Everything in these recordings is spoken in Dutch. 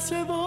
se va.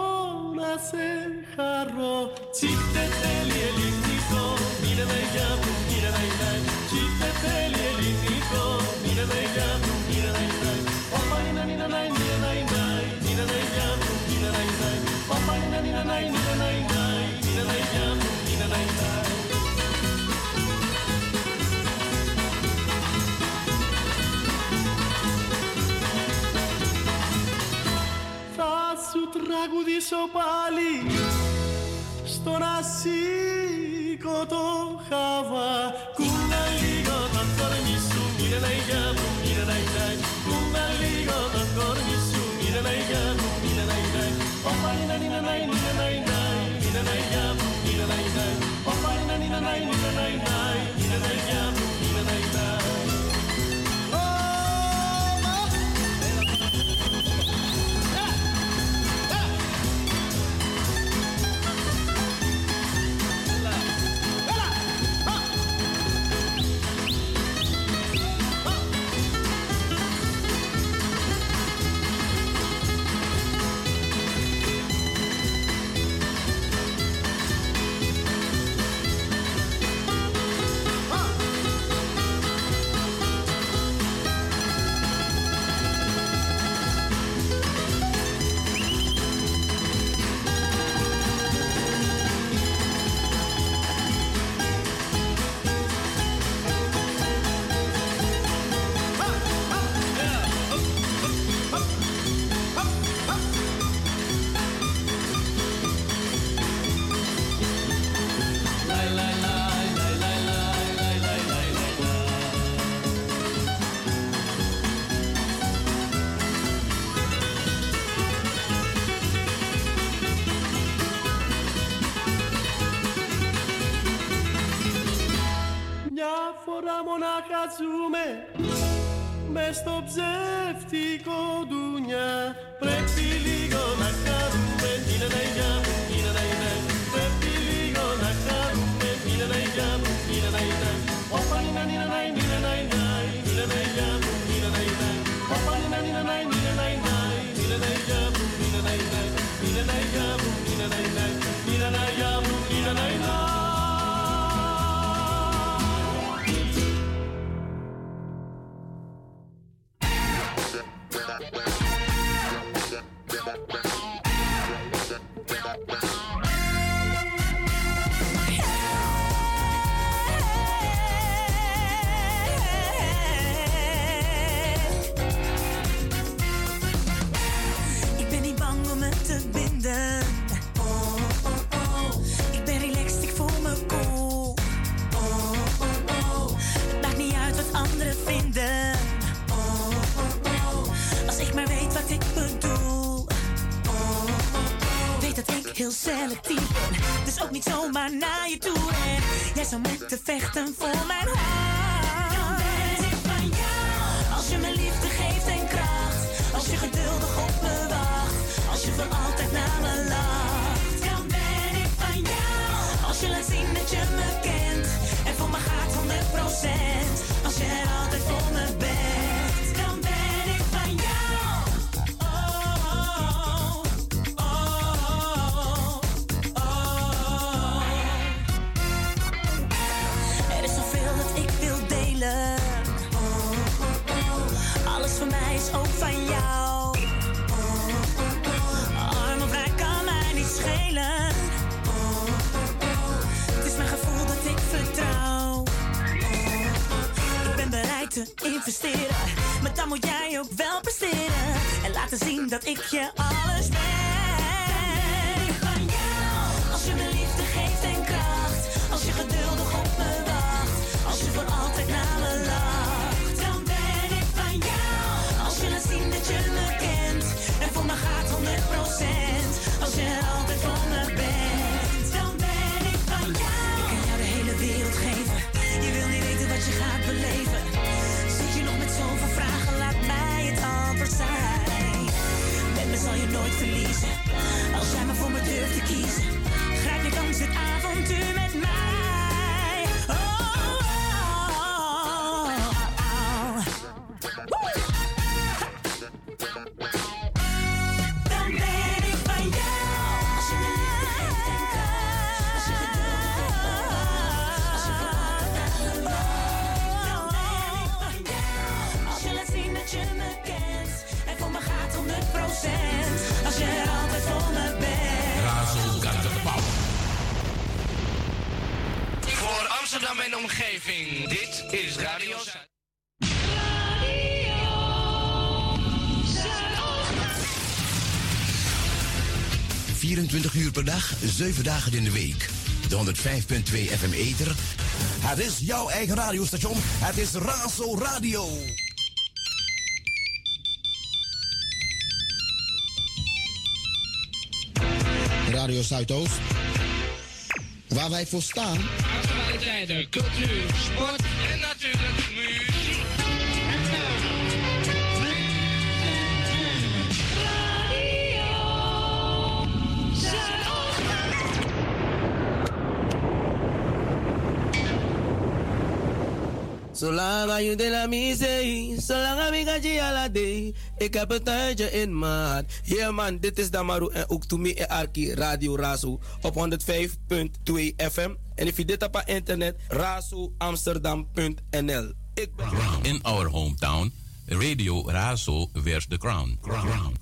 στο ψέμα van jou. Oh, oh, oh, Arm kan mij niet schelen. Het is mijn gevoel dat ik vertrouw. Ik ben bereid te investeren, maar dan moet jij ook wel presteren. En laten zien dat ik je al. dan ben ik van jou. Ik kan jou de hele wereld geven. Je wil niet weten wat je gaat beleven. Zit je nog met zoveel vragen? Laat mij het antwoord zijn. Met me zal je nooit verliezen. Als jij maar voor me durft te kiezen, grijp je kans dit avontuur. Per dag, 7 dagen in de week. De 105.2 FM Eter. Het is jouw eigen radiostation. Het is Raso Radio. Radio Zuidoost. Waar wij voor staan. Actualiteiten, cultuur, sport en natuurlijk Zolang je de la misee, zolang amiga la day. Ik heb een tuintje in maat. Yeah man, dit is Damaru en ook to me en Arki Radio Razo op 105.2 FM. En if je dit op internet, razoamsterdam.nl. Ik ben... In our hometown, Radio Razo wears the crown. crown.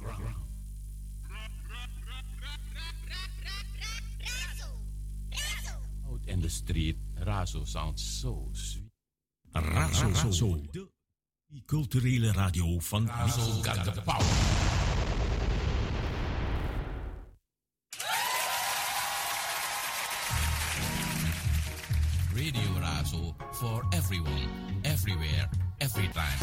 Out in the street, Razo sounds so sweet. Razo, Razo, de culturele radio van Razo got the power. Radio Razo for everyone, everywhere, every time.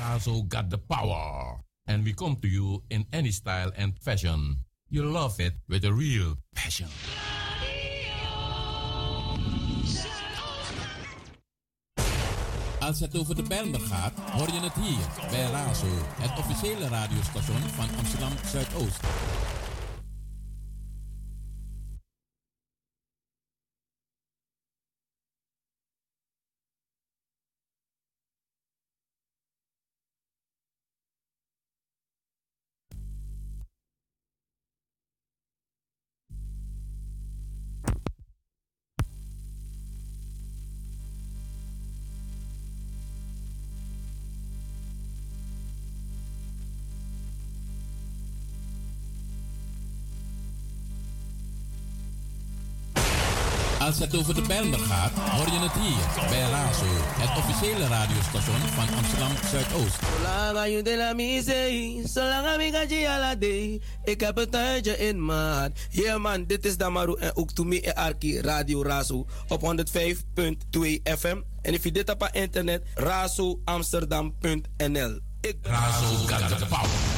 Razo got the power. And we come to you in any style and fashion. You love it with a real passion. Als het over de Bijlmer gaat, hoor je het hier bij Razo, het officiële radiostation van Amsterdam Zuidoost. Als het over de Bijlmer gaat, hoor je het hier bij Razo, het officiële radiostation van Amsterdam Zuidoost. Ik heb een tuintje in maat. Yeah man, dit is Damaru en ook to me en Arki Radio Razo op 105.2 FM. En if je dit op internet, razoamsterdam.nl. Ik Razo the power.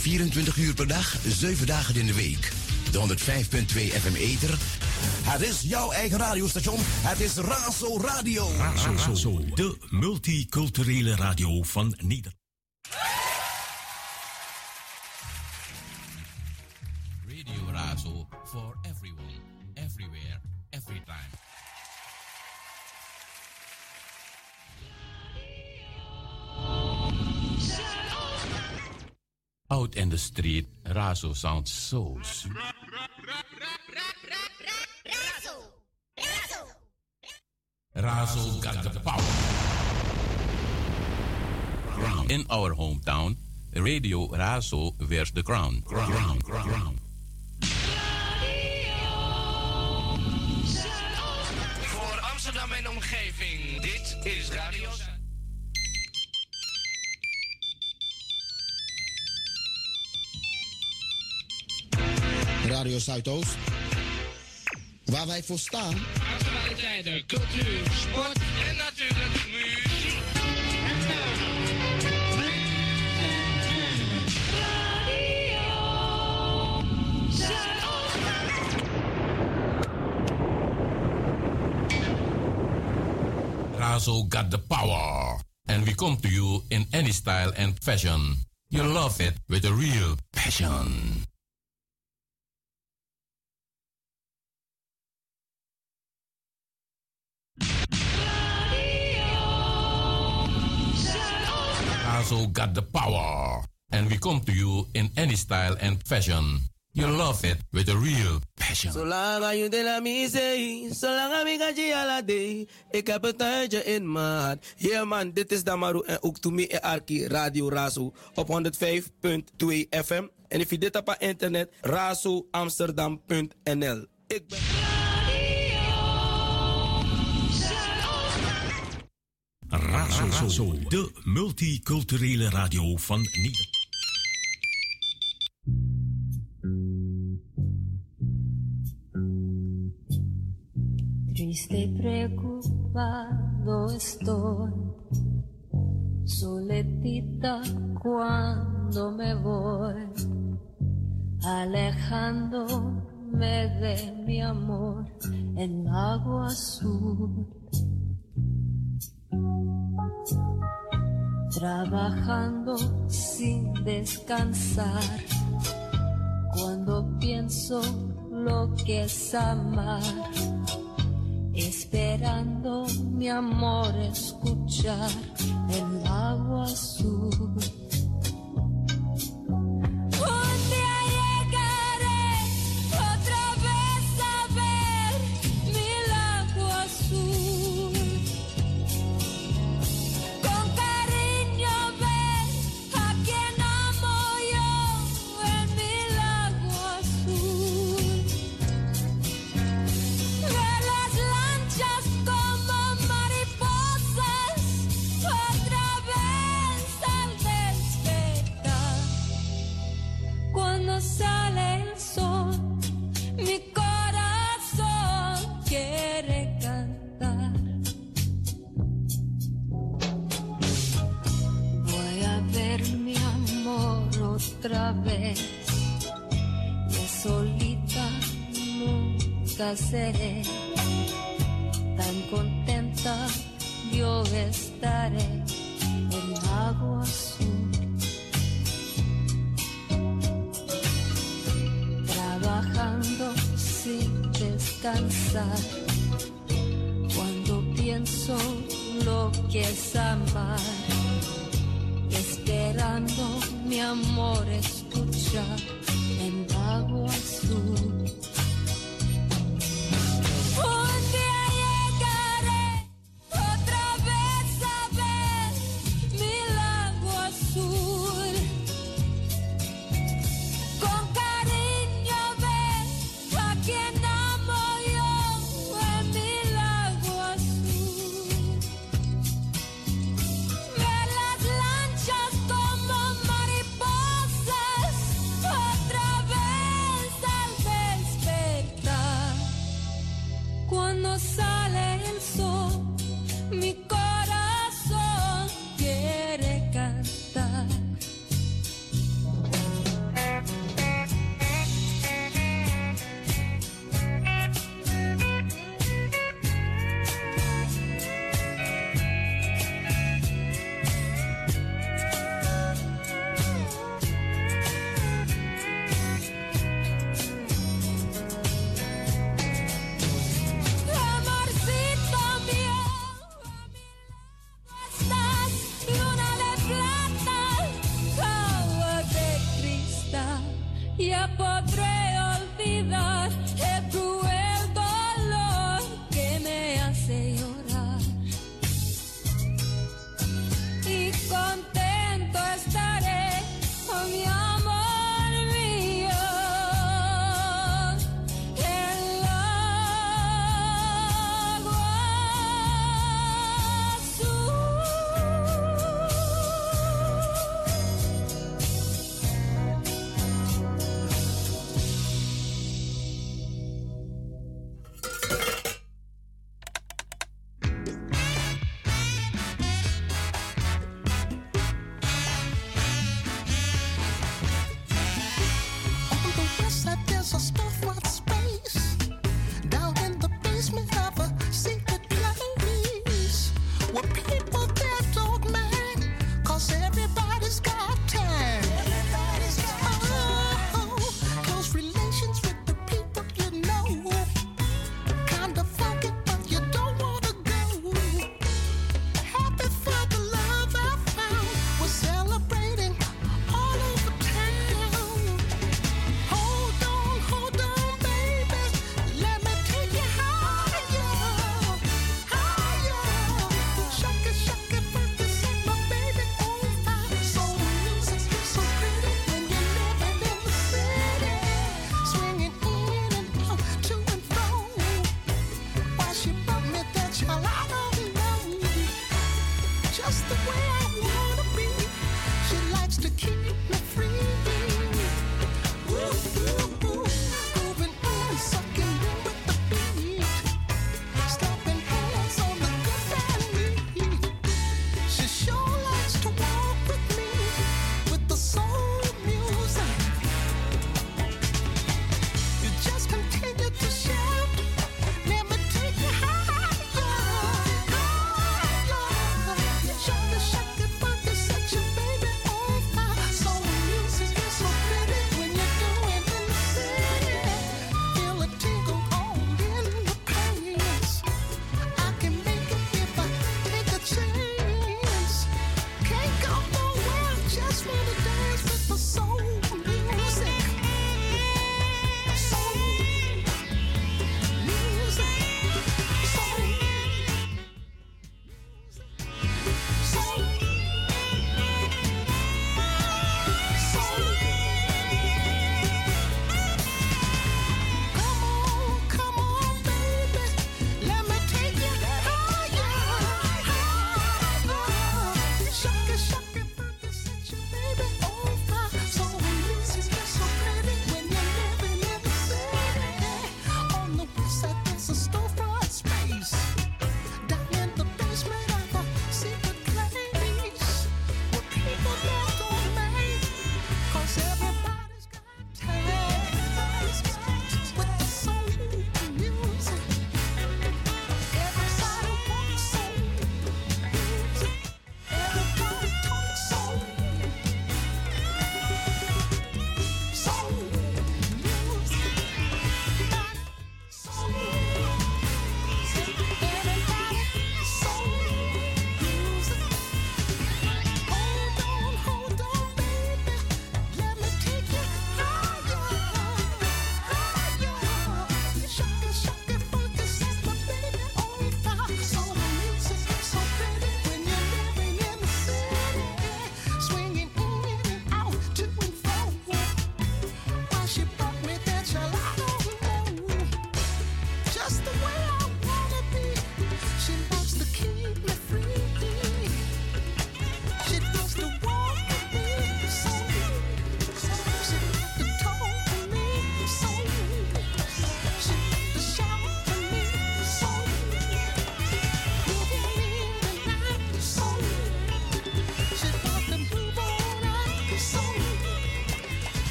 24 uur per dag, 7 dagen in de week. De 105.2 FM Eter. Het is jouw eigen radiostation. Het is Razo Radio. Razo, Razo, de multiculturele radio van Nederland. Radio Razo Out in the street, Razo sounds so sweet. Razo got the power. In our hometown, Radio Razo wears the crown. crown. crown. Radio Zuidoost. Waar wij voor staan. Actualiteiten, cultuur, sport en natuurlijk muziek. Razo got the power. And we come to you in any style and fashion. You love it with a real passion. Razo got the power. And we come to you in any style and fashion. You love it with a real passion. Zolang je de la misee, zolang ik ga je ala day. Ik heb het tijdje in maat. Yeah man, dit is Damaru en ook to me en Arki Radio Razo op 105.2 FM. En if je dit op internet, razoamsterdam.nl. Ik ben... Razo, de multiculturele radio van. Triste preocupado estoy, soletita cuando me voy, alejándome de mi amor en agua azul. Trabajando sin descansar, cuando pienso lo que es amar esperando mi amor escuchar el agua azul. Seré tan contenta yo estaré en agua azul. Trabajando sin descansar. Cuando pienso lo que es amar. Esperando mi amor escuchar en agua azul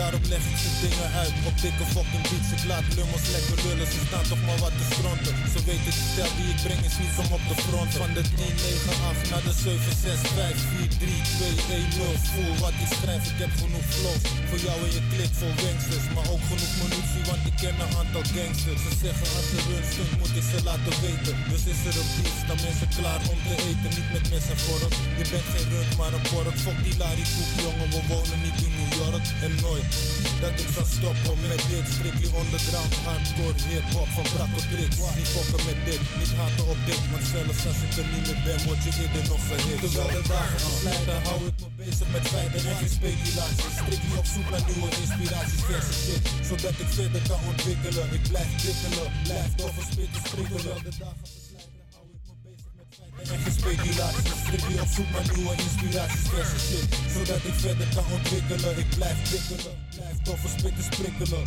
daarom leg ik ze dingen uit Op dikke fucking beats, ik laat lummels lekker lullen Ze staan toch maar wat te stronten Ze weten de stijl die ik breng is niet om op de front Van de 10, 9, 8 naar de 7, 6, 5, 4, 3, 2, 1, 0 Voel wat ik schrijf, ik heb genoeg flows Voor jou en je klik vol gangsters Maar ook genoeg munitie, want ik ken een aantal gangsters. Ze zeggen als er run stond, moet ik ze laten weten. Dus is er een beat, staan mensen klaar om te eten. Niet met mes en vork, je bent geen rund maar een pork. Fok die Larry jongen, we wonen niet in New York En nooit dat ik zal stoppen met dit Strictly underground, hardcore, hip-hop van Braco Tricks Niet fokken met dit, niet haten op dit. Want zelfs als ik er niet meer ben, word je eerder nog verhit. Terwijl de dagen verslijten, hou ik me bezig met feiten en geen speculaties. Strictly op zoek naar nieuwe inspiraties, verse shit. Zodat ik verder kan ontwikkelen. Ik blijf prikkelen, blijf doorverspitten, sprikkelen. De zoek naar nieuwe inspiraties, verse shit? Zodat ik verder kan ontwikkelen Ik blijf prikkelen, blijf toffe spitten sprikkelen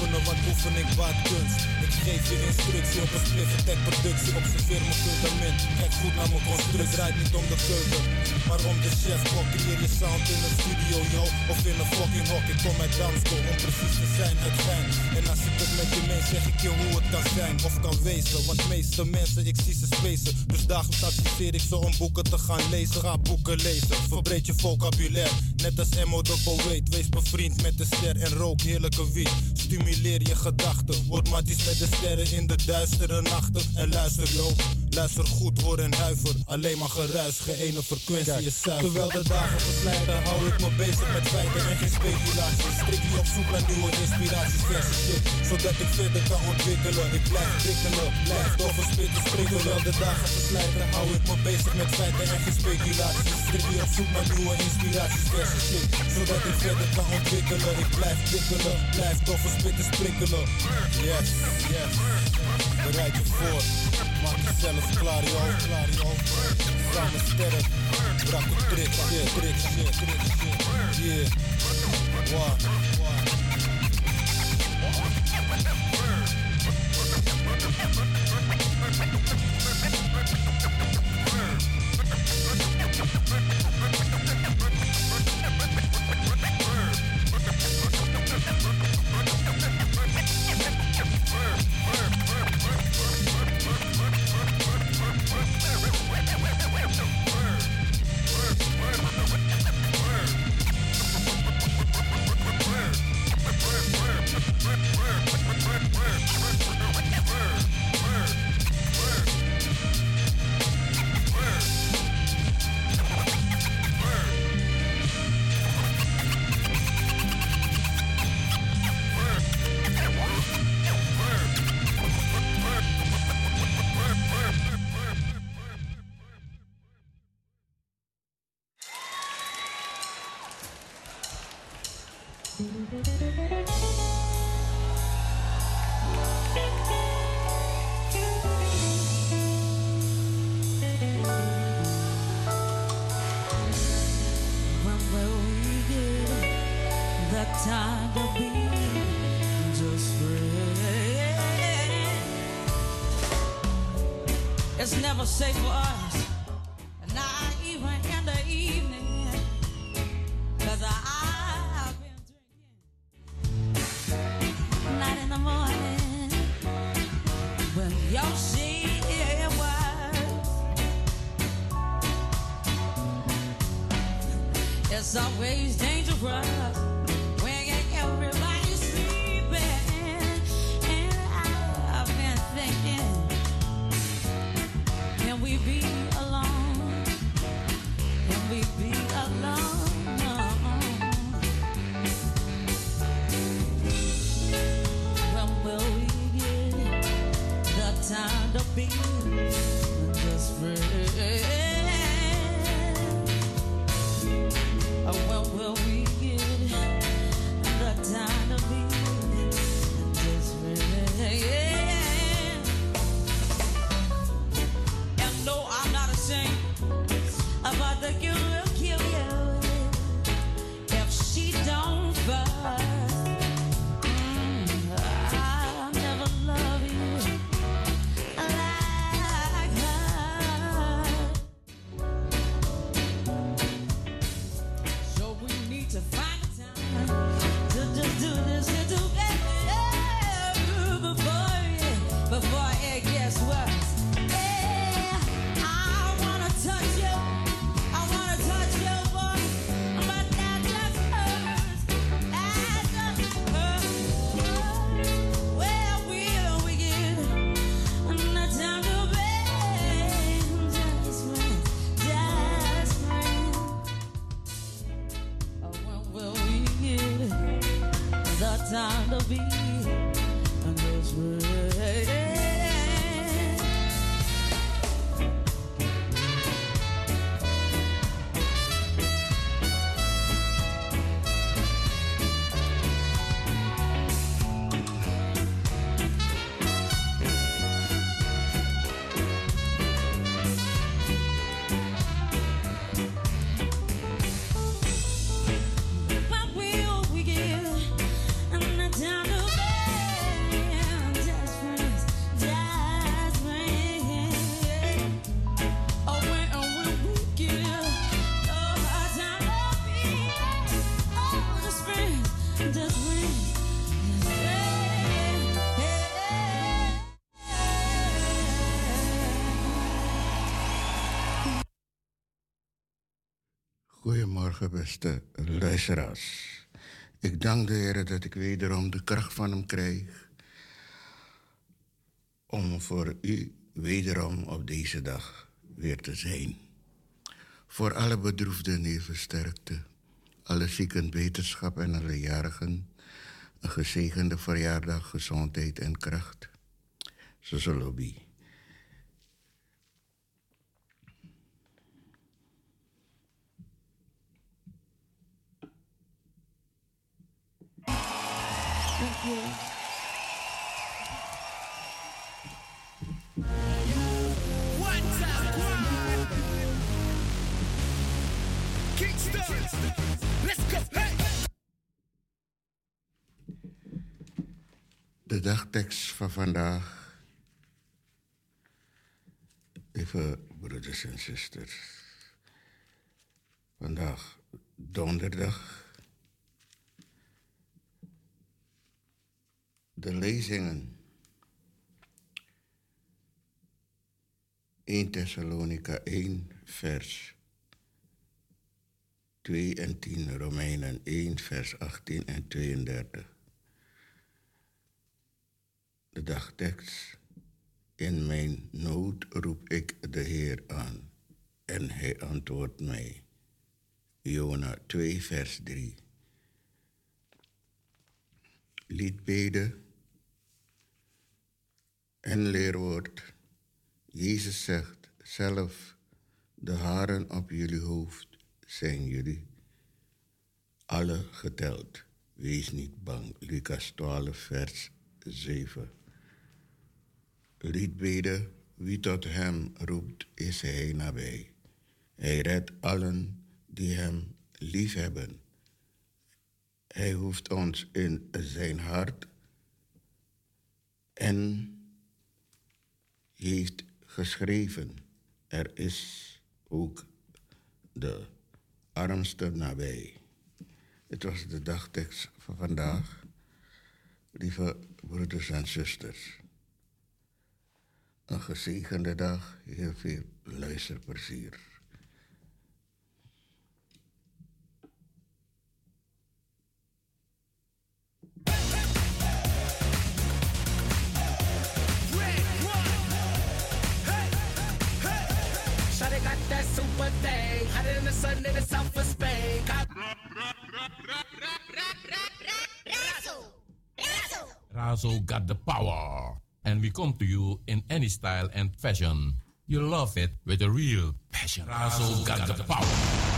oefenen, want oefening baat kunst. Ik Ik geef je instructie op een split productie. Observeer mijn fundament. Kijk goed naar mijn constructie. Het draait niet om de keuken, maar om de chef. Kok, je sound in een studio, yo. Of in een fucking hok. Ik kom uit Damschool om precies te zijn uit fijn. En als ik het met je mee zeg ik je hoe het kan zijn of kan wezen. Want meeste mensen, ik zie ze spacen. Dus dagelijks adviseer ik ze om boeken te gaan lezen. Ga boeken lezen, verbreed je vocabulaire. Net als Emo de poëet, wees bevriend met de ster en rook heerlijke wiet. Stimuleer je gedachten, word matties met de sterren in de duistere nachten. En luister yo, luister goed, hoor en huiver. Alleen maar geruis, geen ene frequentie is zuiver. Terwijl de dagen verslijten, hou ik me bezig met feiten en geen speculaties. Strictly op zoek naar nieuwe inspiraties, verse shit. Zodat ik verder kan ontwikkelen. Ik blijf prikkelen, blijf spitten spreken. Terwijl de dagen verslijten, hou ik me bezig met feiten en geen speculaties. Strictly op zoek naar nieuwe inspiraties, verse shit. Zodat ik verder kan ontwikkelen. Ik blijf prikkelen, blijf spitten sprinkelen. Yes, yes. Bereid je voor. Maak jezelf is Claudio. Sound aesthetic. But I could predict shit, predict shit, predict shit. Yeah. Why? Why? Goedemorgen, beste luisteraars. Ik dank de Heer dat ik wederom de kracht van Hem krijg om voor u wederom op deze dag weer te zijn. Voor alle bedroefden even sterkte, alle zieken wetenschap en alle jarigen een gezegende verjaardag, gezondheid en kracht. Zoals De dagtekst van vandaag. Even broeders en zusters. Vandaag donderdag. De lezingen. 1 Thessalonica 1 vers 2 en 10, Romeinen 1 vers 18 en 32. De dagtekst. In mijn nood roep ik de Heer aan en hij antwoordt mij. Jona 2 vers 3. Liedbeden en leerwoord. Jezus zegt zelf, de haren op jullie hoofd zijn jullie alle geteld. Wees niet bang. Lucas 12, vers 7. Liedbeden, wie tot hem roept, is hij nabij. Hij redt allen die hem liefhebben. Hij hoeft ons in zijn hart en heeft geschreven. Er is ook de armste nabij. Het was de dagtekst van vandaag. Lieve broeders en zusters. Een gezegende dag, heel veel luisterplezier. Super thing, hotter than the sun in the south of Spain. Got- Razo got the power. And we come to you in any style and fashion. You love it with a real passion. Razo got the power.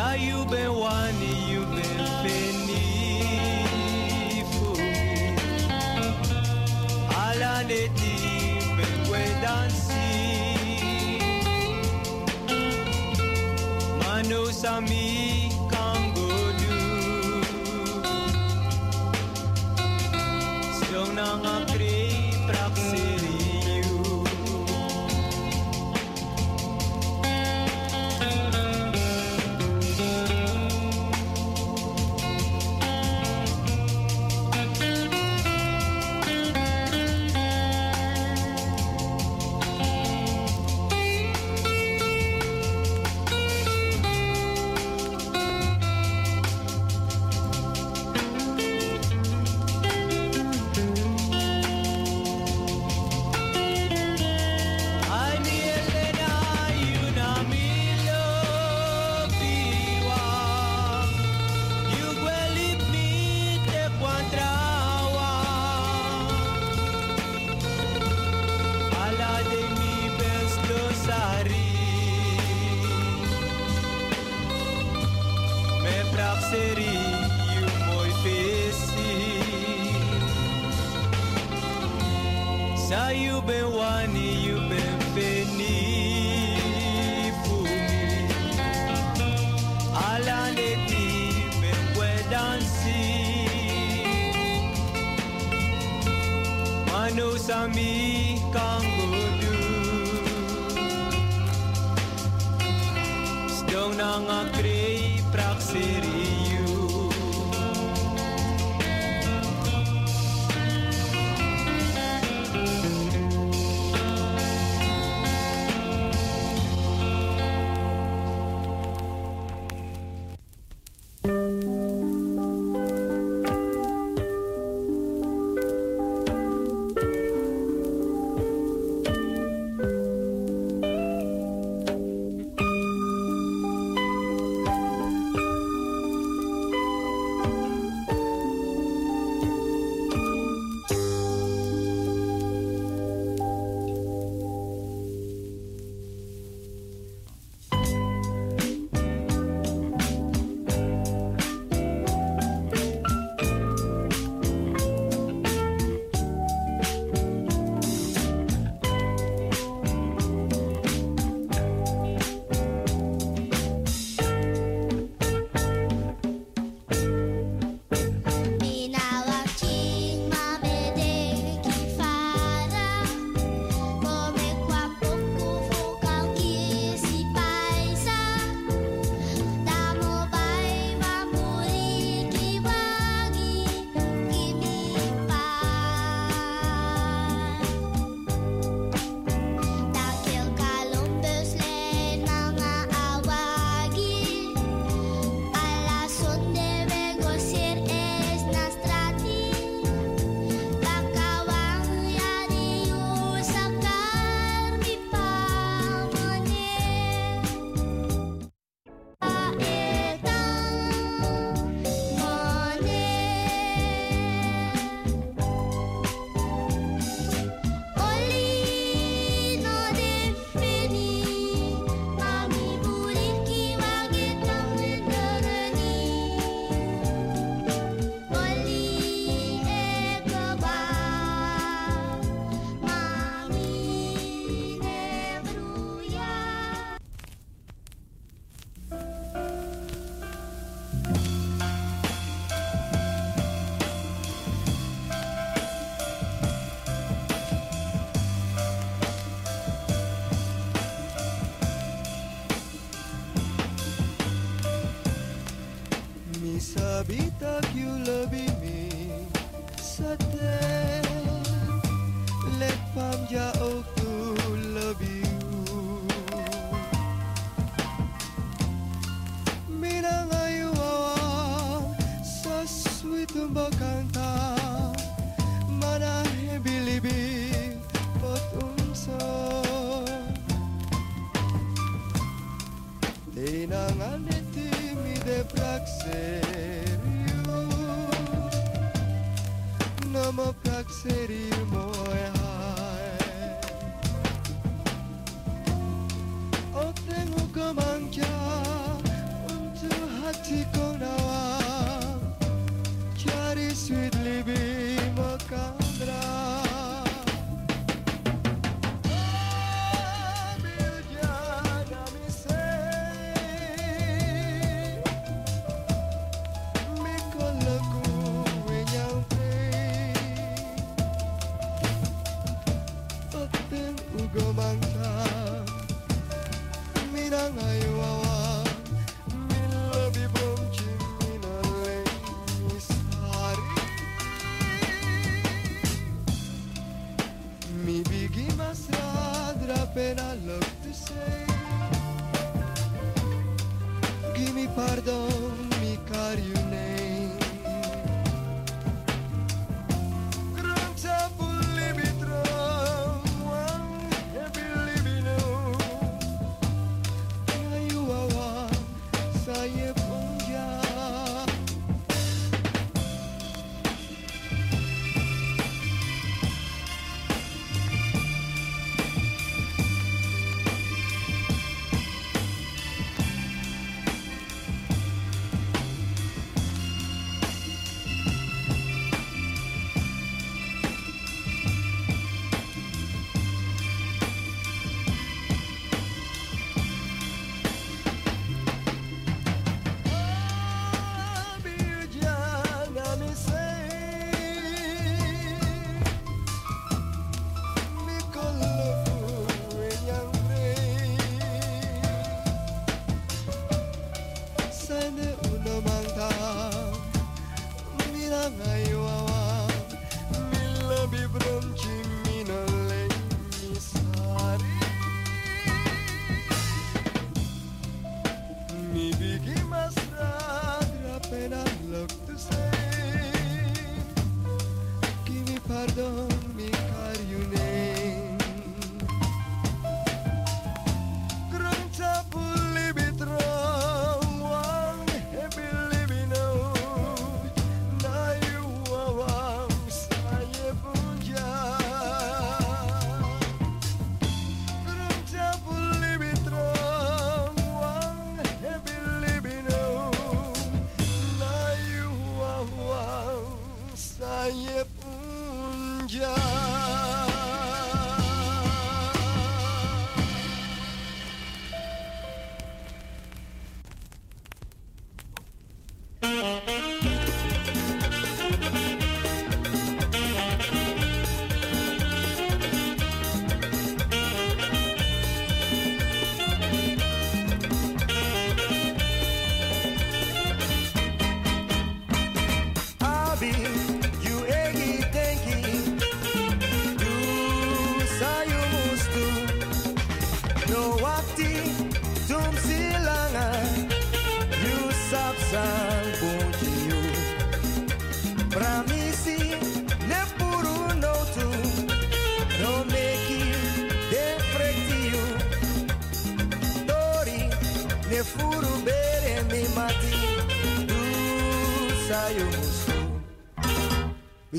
Now you've been whining, you've been. All I need dancing. Manos a.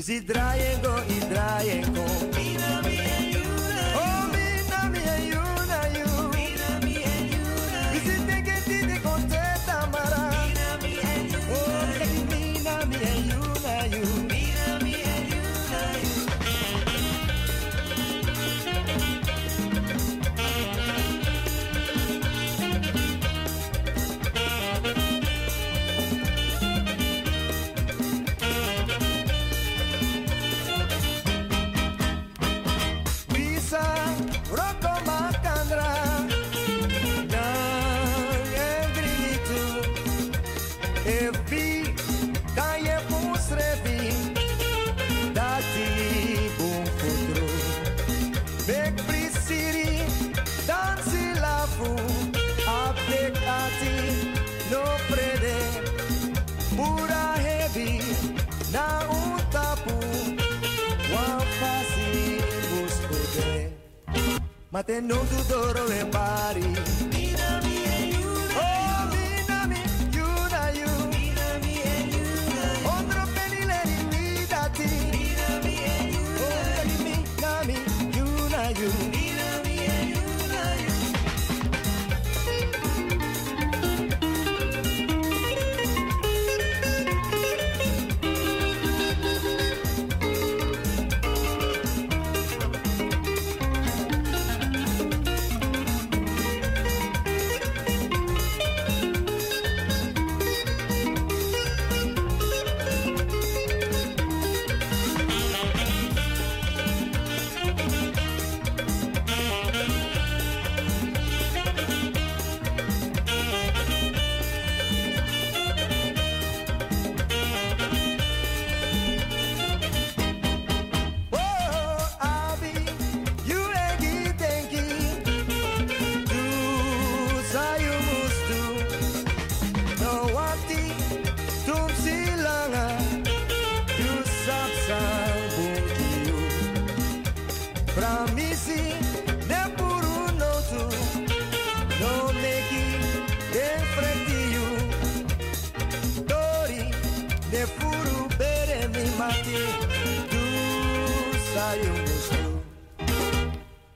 Desidraiem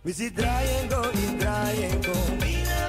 Mi si drajengo in drajengo.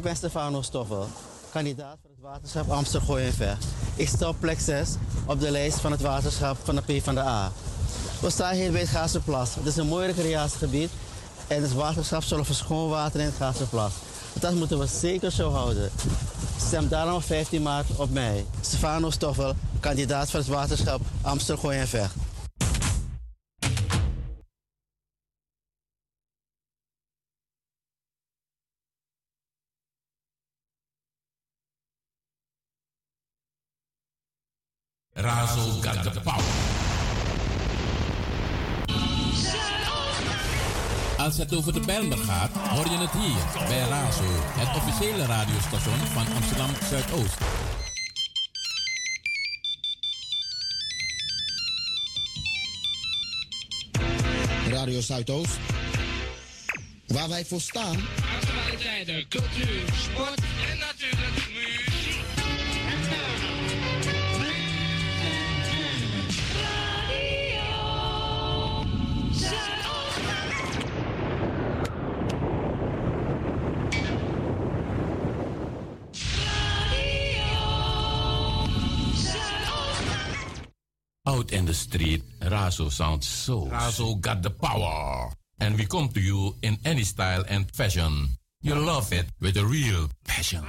Ik ben Stefano Stoffel, kandidaat voor het waterschap Amsterdam en. Ik sta op plek 6 op de lijst van het waterschap van de PvdA. We staan hier bij het Gaasterplas. Het is een mooi recreatiegebied en het waterschap zorgt voor schoon water in het Gaasterplas. Dat moeten we zeker zo houden. Stem daarom op 15 maart op mij. Stefano Stoffel, kandidaat voor het waterschap Amsterdam en Vecht. Bijlmer gaat, hoor je het hier bij Razo, het officiële radiostation van Amsterdam Zuidoost. Radio Zuidoost. Waar wij voor staan. Actualiteiten, cultuur, sport en Out in the street, Razo sounds so. Razo got the power. And we come to you in any style and fashion. You love it with a real passion.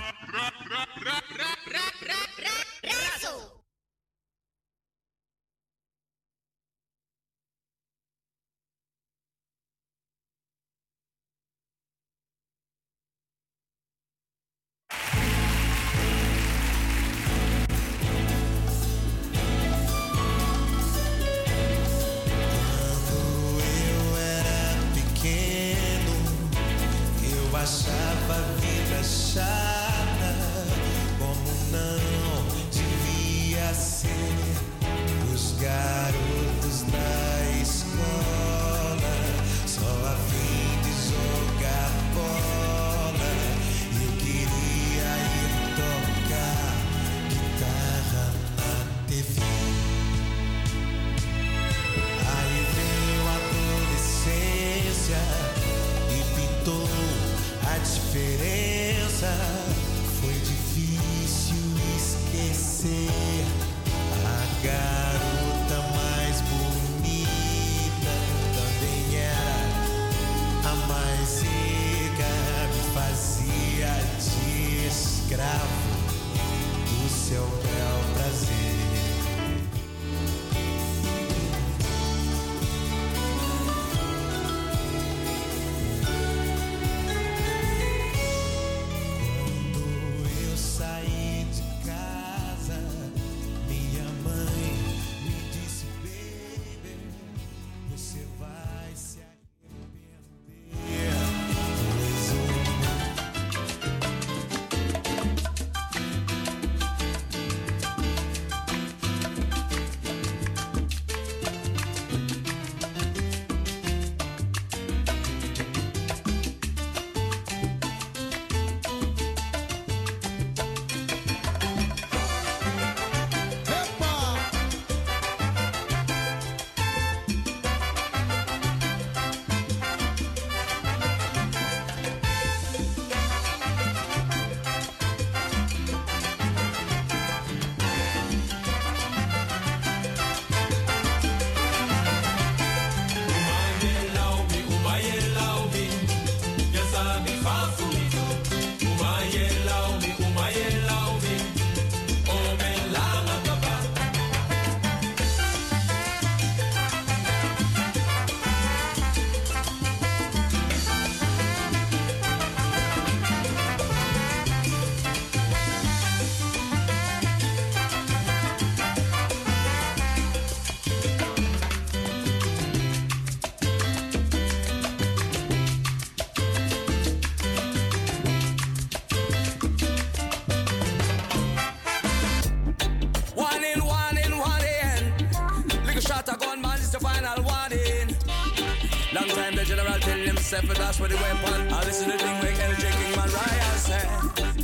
The weapon. I listen to the thing where LJ King man said.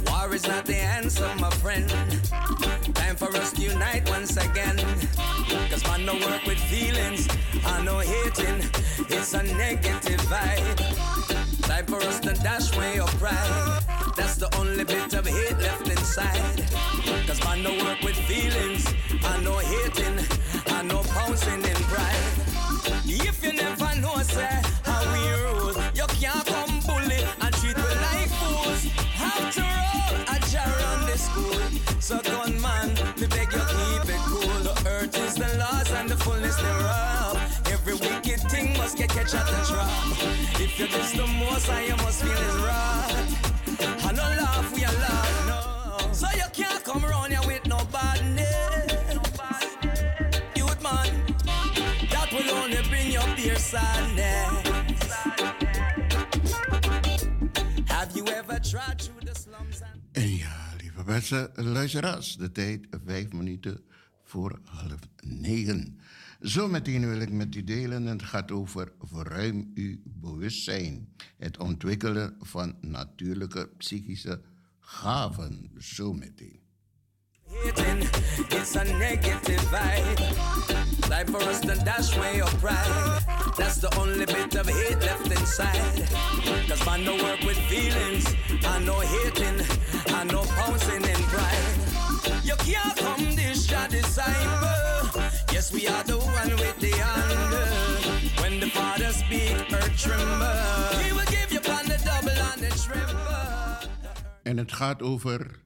War is not the answer, my friend. Time for us to unite once again. Cause man no work with feelings, I no hating. It's a negative vibe. Time for us to dash way of pride. That's the only bit of hate left inside. Cause man no work with feelings, I no hating, I no pouncing in pride. If you never know, say, you keep it cool. The earth is the laws and the fullness thereof. Every wicked thing must get catch at the trap. If you diss the most, I must feel his wrath. I no laugh, we are laugh, no. So you can't come around here with no badness. Youth man, that will only bring your beer sadness. Have you ever tried through mensen, luisteraars, de tijd vijf minuten voor half negen. Zometeen wil ik met u delen en het gaat over verruim uw bewustzijn. Het ontwikkelen van natuurlijke psychische gaven. Zometeen. Hating, it's a negative vibe. Time for us to dash away your pride. That's the only bit of hate left inside. Cause man no work with feelings, I no hating, I no pouncing in pride. You can't come this your disciple. Yes, we are the one with the anger. When the father speak, earth tremble. He will give you on the double and the triple. En het gaat over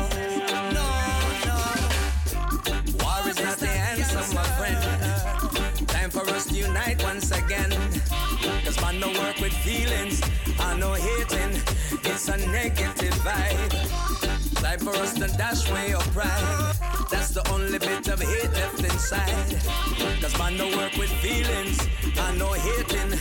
It's a negative vibe. Time for us to dash away your pride. That's the only bit of hate left inside. Cause man no work with feelings, I no hating,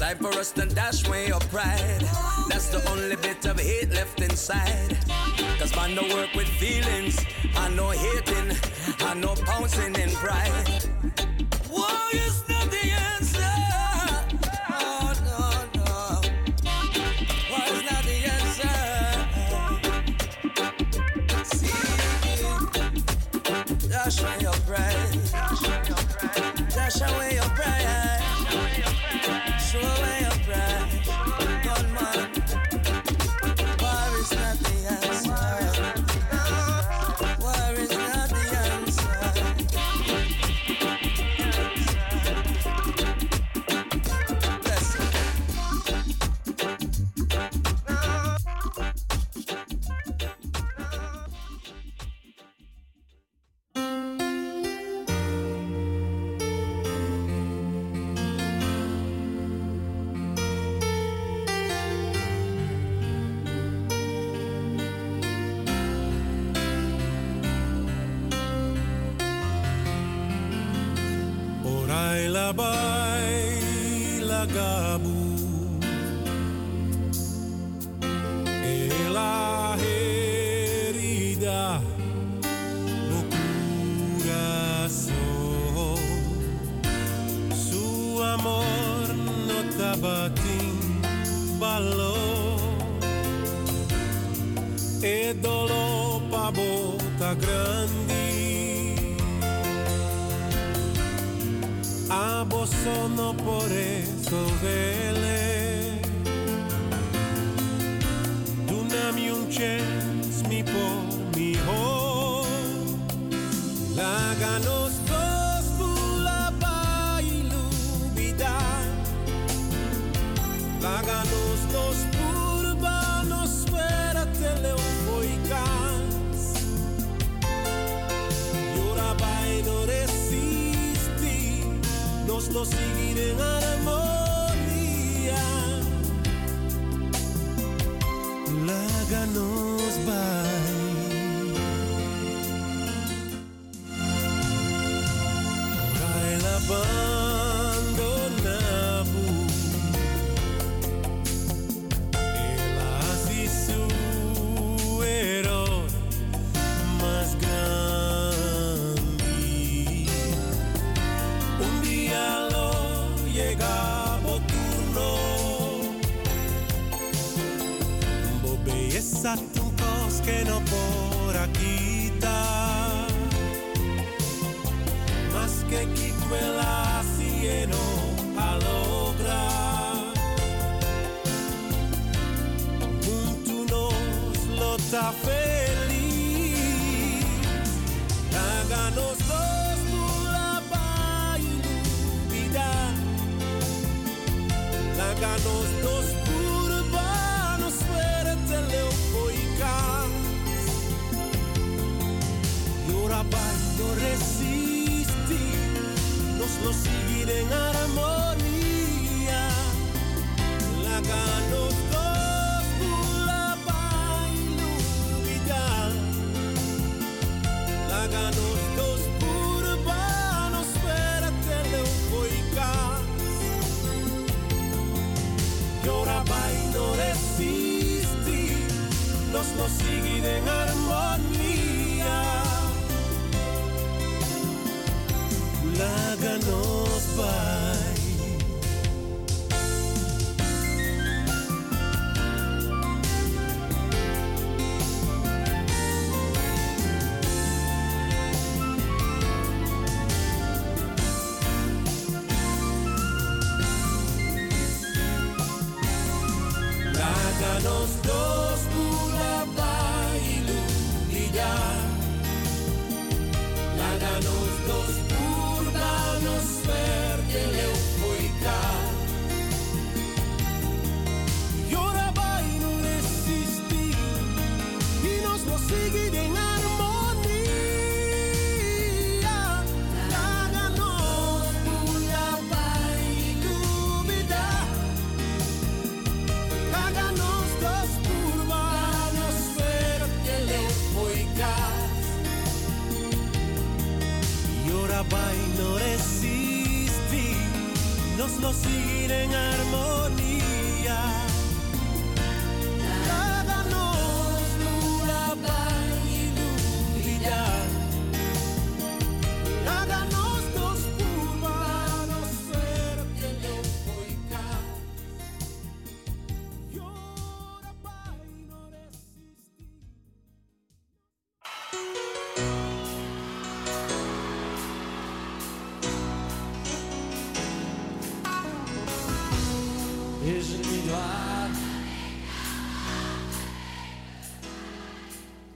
Time for us to dash away your pride. That's the only bit of hate left inside. Cause man no work with feelings, I no hating, I no pouncing in pride.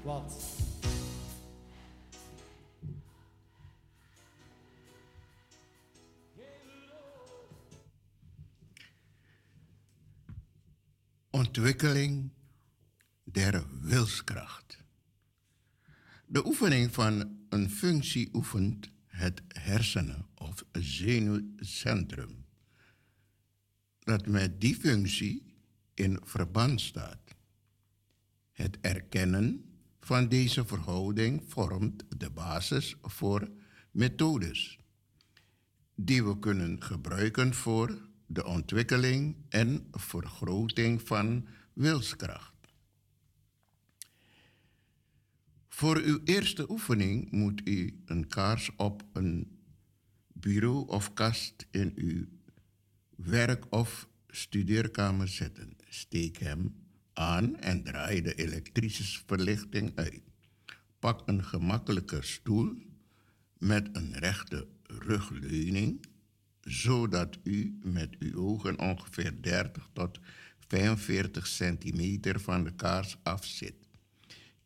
Wat? Ontwikkeling der wilskracht. De oefening van een functie oefent het hersenen of zenuwcentrum dat met die functie in verband staat. Het erkennen van deze verhouding vormt de basis voor methodes die we kunnen gebruiken voor de ontwikkeling en vergroting van wilskracht. Voor uw eerste oefening moet u een kaars op een bureau of kast in uw werk- of studeerkamer zetten. Steek hem aan en draai de elektrische verlichting uit. Pak een gemakkelijke stoel met een rechte rugleuning, zodat u met uw ogen ongeveer 30 tot 45 centimeter van de kaars af zit.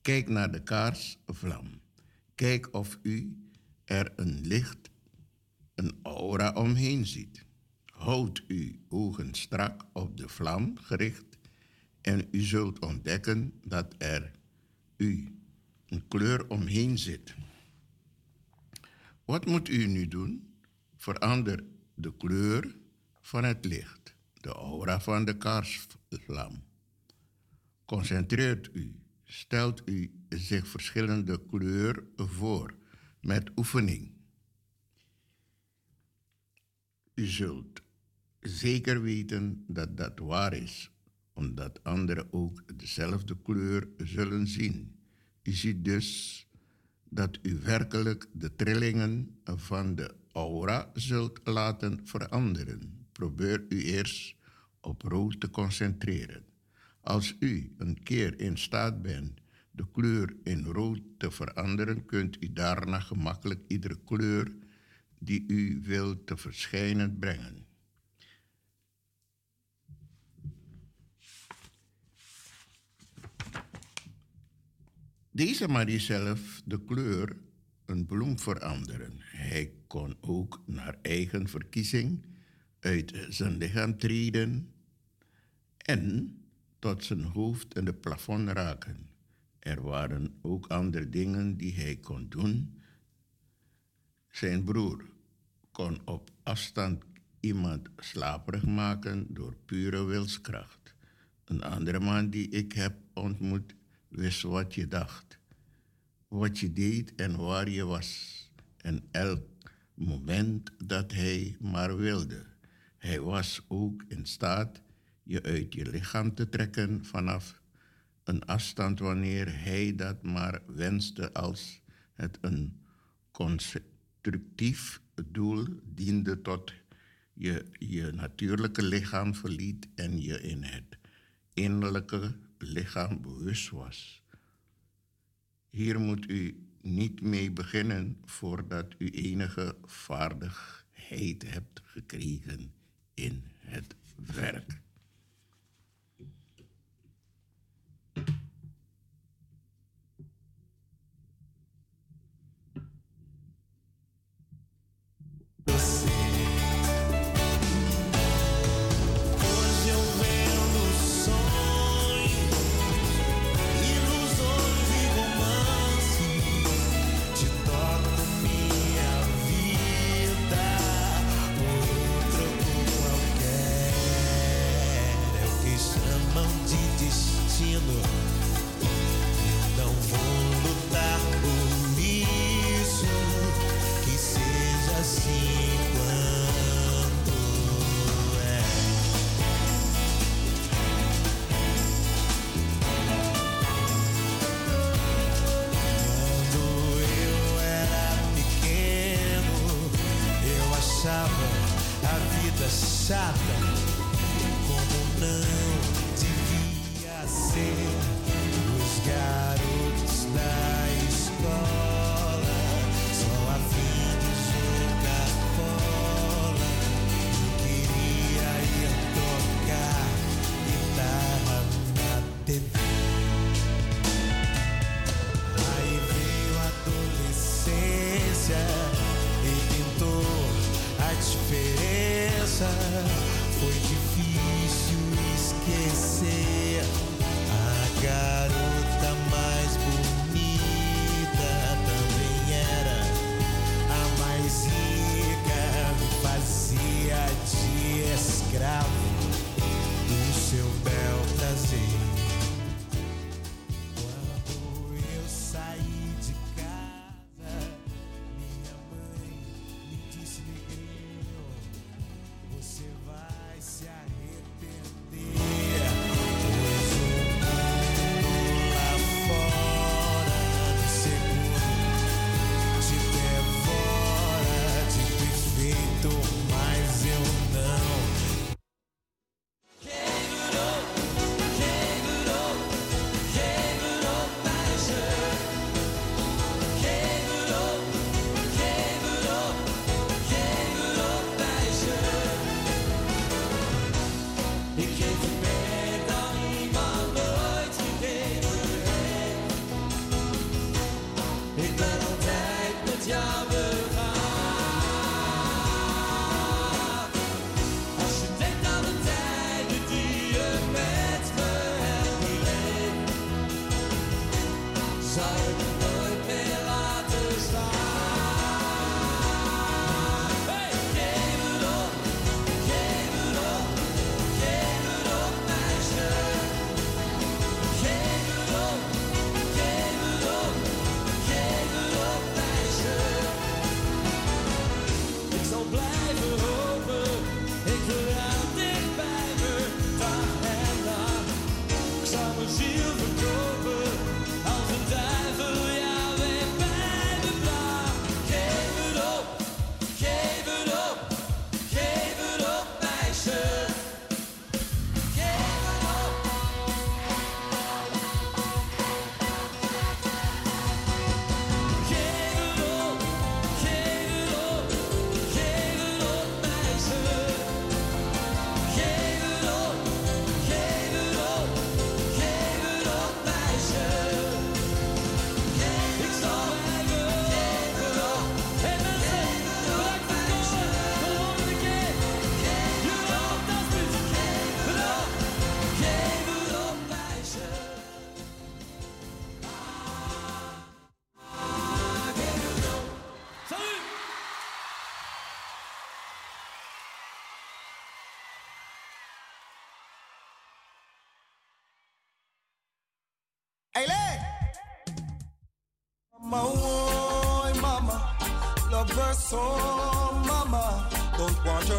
Kijk naar de kaarsvlam. Kijk of u er een licht, een aura omheen ziet. Houd uw ogen strak op de vlam gericht en u zult ontdekken dat er u een kleur omheen zit. Wat moet u nu doen? Verander de kleur van het licht, de aura van de kaarsvlam. Concentreert u, stelt u zich verschillende kleur voor met oefening. U zult zeker weten dat dat waar is, omdat anderen ook dezelfde kleur zullen zien. U ziet dus dat u werkelijk de trillingen van de aura zult laten veranderen. Probeer u eerst op rood te concentreren. Als u een keer in staat bent de kleur in rood te veranderen, kunt u daarna gemakkelijk iedere kleur die u wilt te verschijnen brengen. Deze Marie zelf de kleur een bloem veranderen. Hij kon ook naar eigen verkiezing uit zijn lichaam treden en tot zijn hoofd in de plafond raken. Er waren ook andere dingen die hij kon doen. Zijn broer kon op afstand iemand slaperig maken door pure wilskracht. Een andere man die ik heb ontmoet wist wat je dacht, wat je deed en waar je was. En elk moment dat hij maar wilde. Hij was ook in staat je uit je lichaam te trekken vanaf een afstand wanneer hij dat maar wenste als het een constructief doel diende tot je je natuurlijke lichaam verliet en je in het innerlijke lichaam bewust was. Hier moet u niet mee beginnen voordat u enige vaardigheid hebt gekregen in het werk. it out.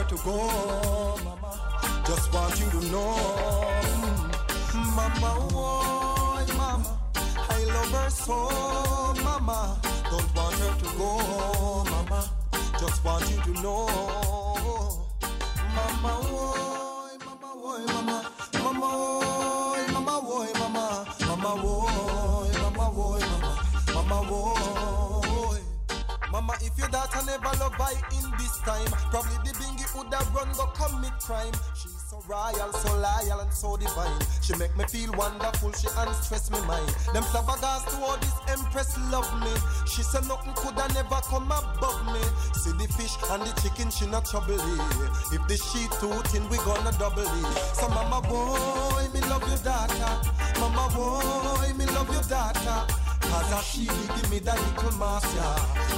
To go, mama. Just want you to know, she not trouble. If the sheet too thin, we gonna double it. So mama boy, me love your daughter. Mama boy, me love your daughter. Cause a she give me that little master.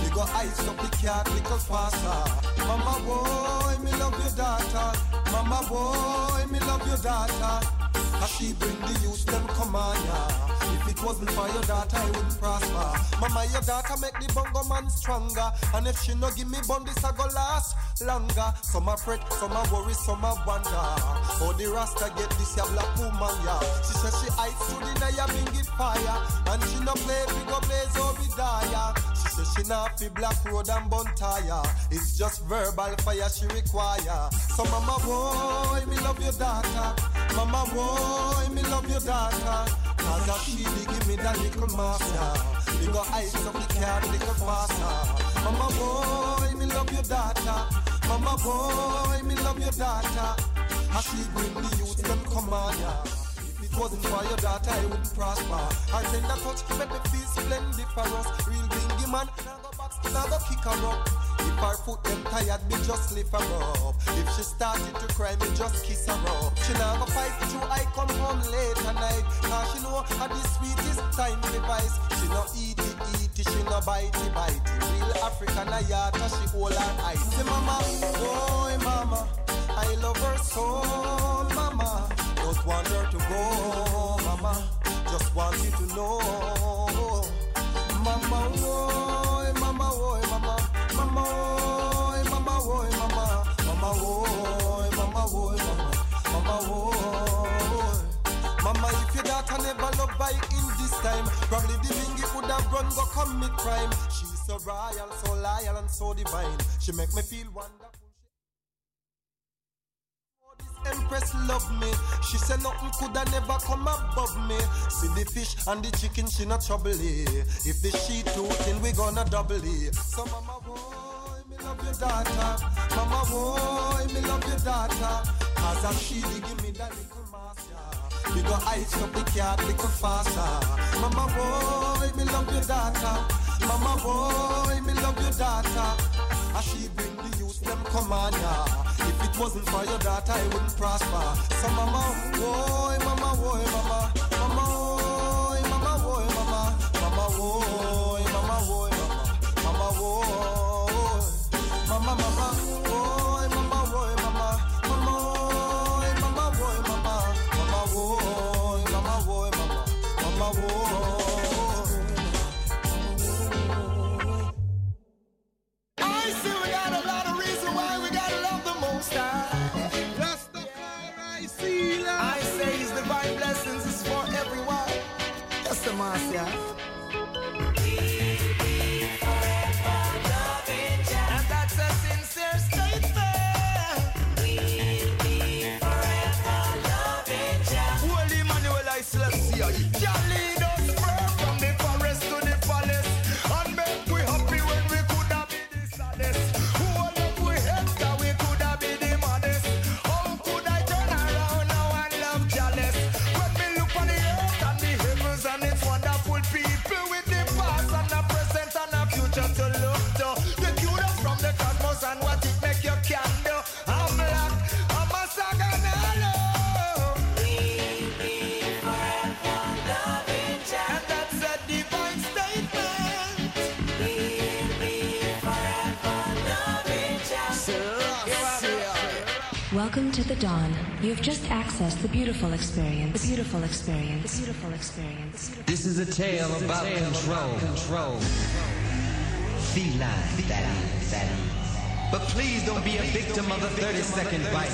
You go ice up the cat little faster. Mama boy, me love your daughter. Mama boy, me love your daughter. Cause she bring the youth them come on ya. If it wasn't for your daughter, I wouldn't prosper. Mama, your daughter make the bongo man stronger. And if she no give me bun, this I go last longer. Some a fret, some a worry, some a wonder. Oh, the rasta get this ya black woman ya. She says she hides to the bring it fire. And she no play, we go blaze Obadiah. She says she not fi black road and bun tire. It's just verbal fire she require. So mama boy, me love your daughter. Mama boy, me love your daughter. Cause a she dey give me that little master. We go ice up the car little faster. Mama boy, me love your daughter. Mama boy, me love your daughter. As she bring the youth them come on ya. If it wasn't for your daughter, I wouldn't prosper. Her tender touch make me feel splendid for us. Real bingy man, now back, now go kick her up. If her foot them tired, me just lift her up. If she started to cry, me just kiss her up. She now go fight till I come home late at night. Cause she know how the sweetest time device. She no eat it, eat it, she no bite it, bite it. Real African ayata, she hold her eyes. Say mama, boy mama, I love her so, mama. Don't want her to go, mama. Just want you to know, mama, boy, by in this time, probably the bingy would have run go commit crime. She's so royal, so loyal, and so divine. She make me feel wonderful. Empress love me. She said nothing coulda never come above me. See the fish and the chicken, she not trouble it. If the sheet too thin, we gonna double it. So mama boy, me love your daughter. Mama boy, me love your daughter. Cause a she give me that little master. We go ice up the cat little faster. Mama boy, me love your daughter. Mama boy, me love your daughter. As she bring the youth them come on ya. If it wasn't for your daughter, I wouldn't prosper. So mama, boy, mama, boy, mama, Márcia. Welcome to the dawn. You've just accessed the beautiful experience. The beautiful experience. The beautiful experience. This is a tale about control. Control. Feline, that is, that is. But please don't be a victim of the 30 second bite.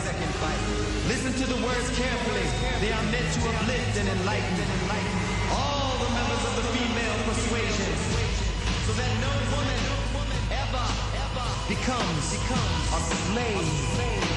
Listen to the words carefully. They are meant to uplift and enlighten. All the members of the female persuasion. So that no woman ever, ever becomes, becomes a slave.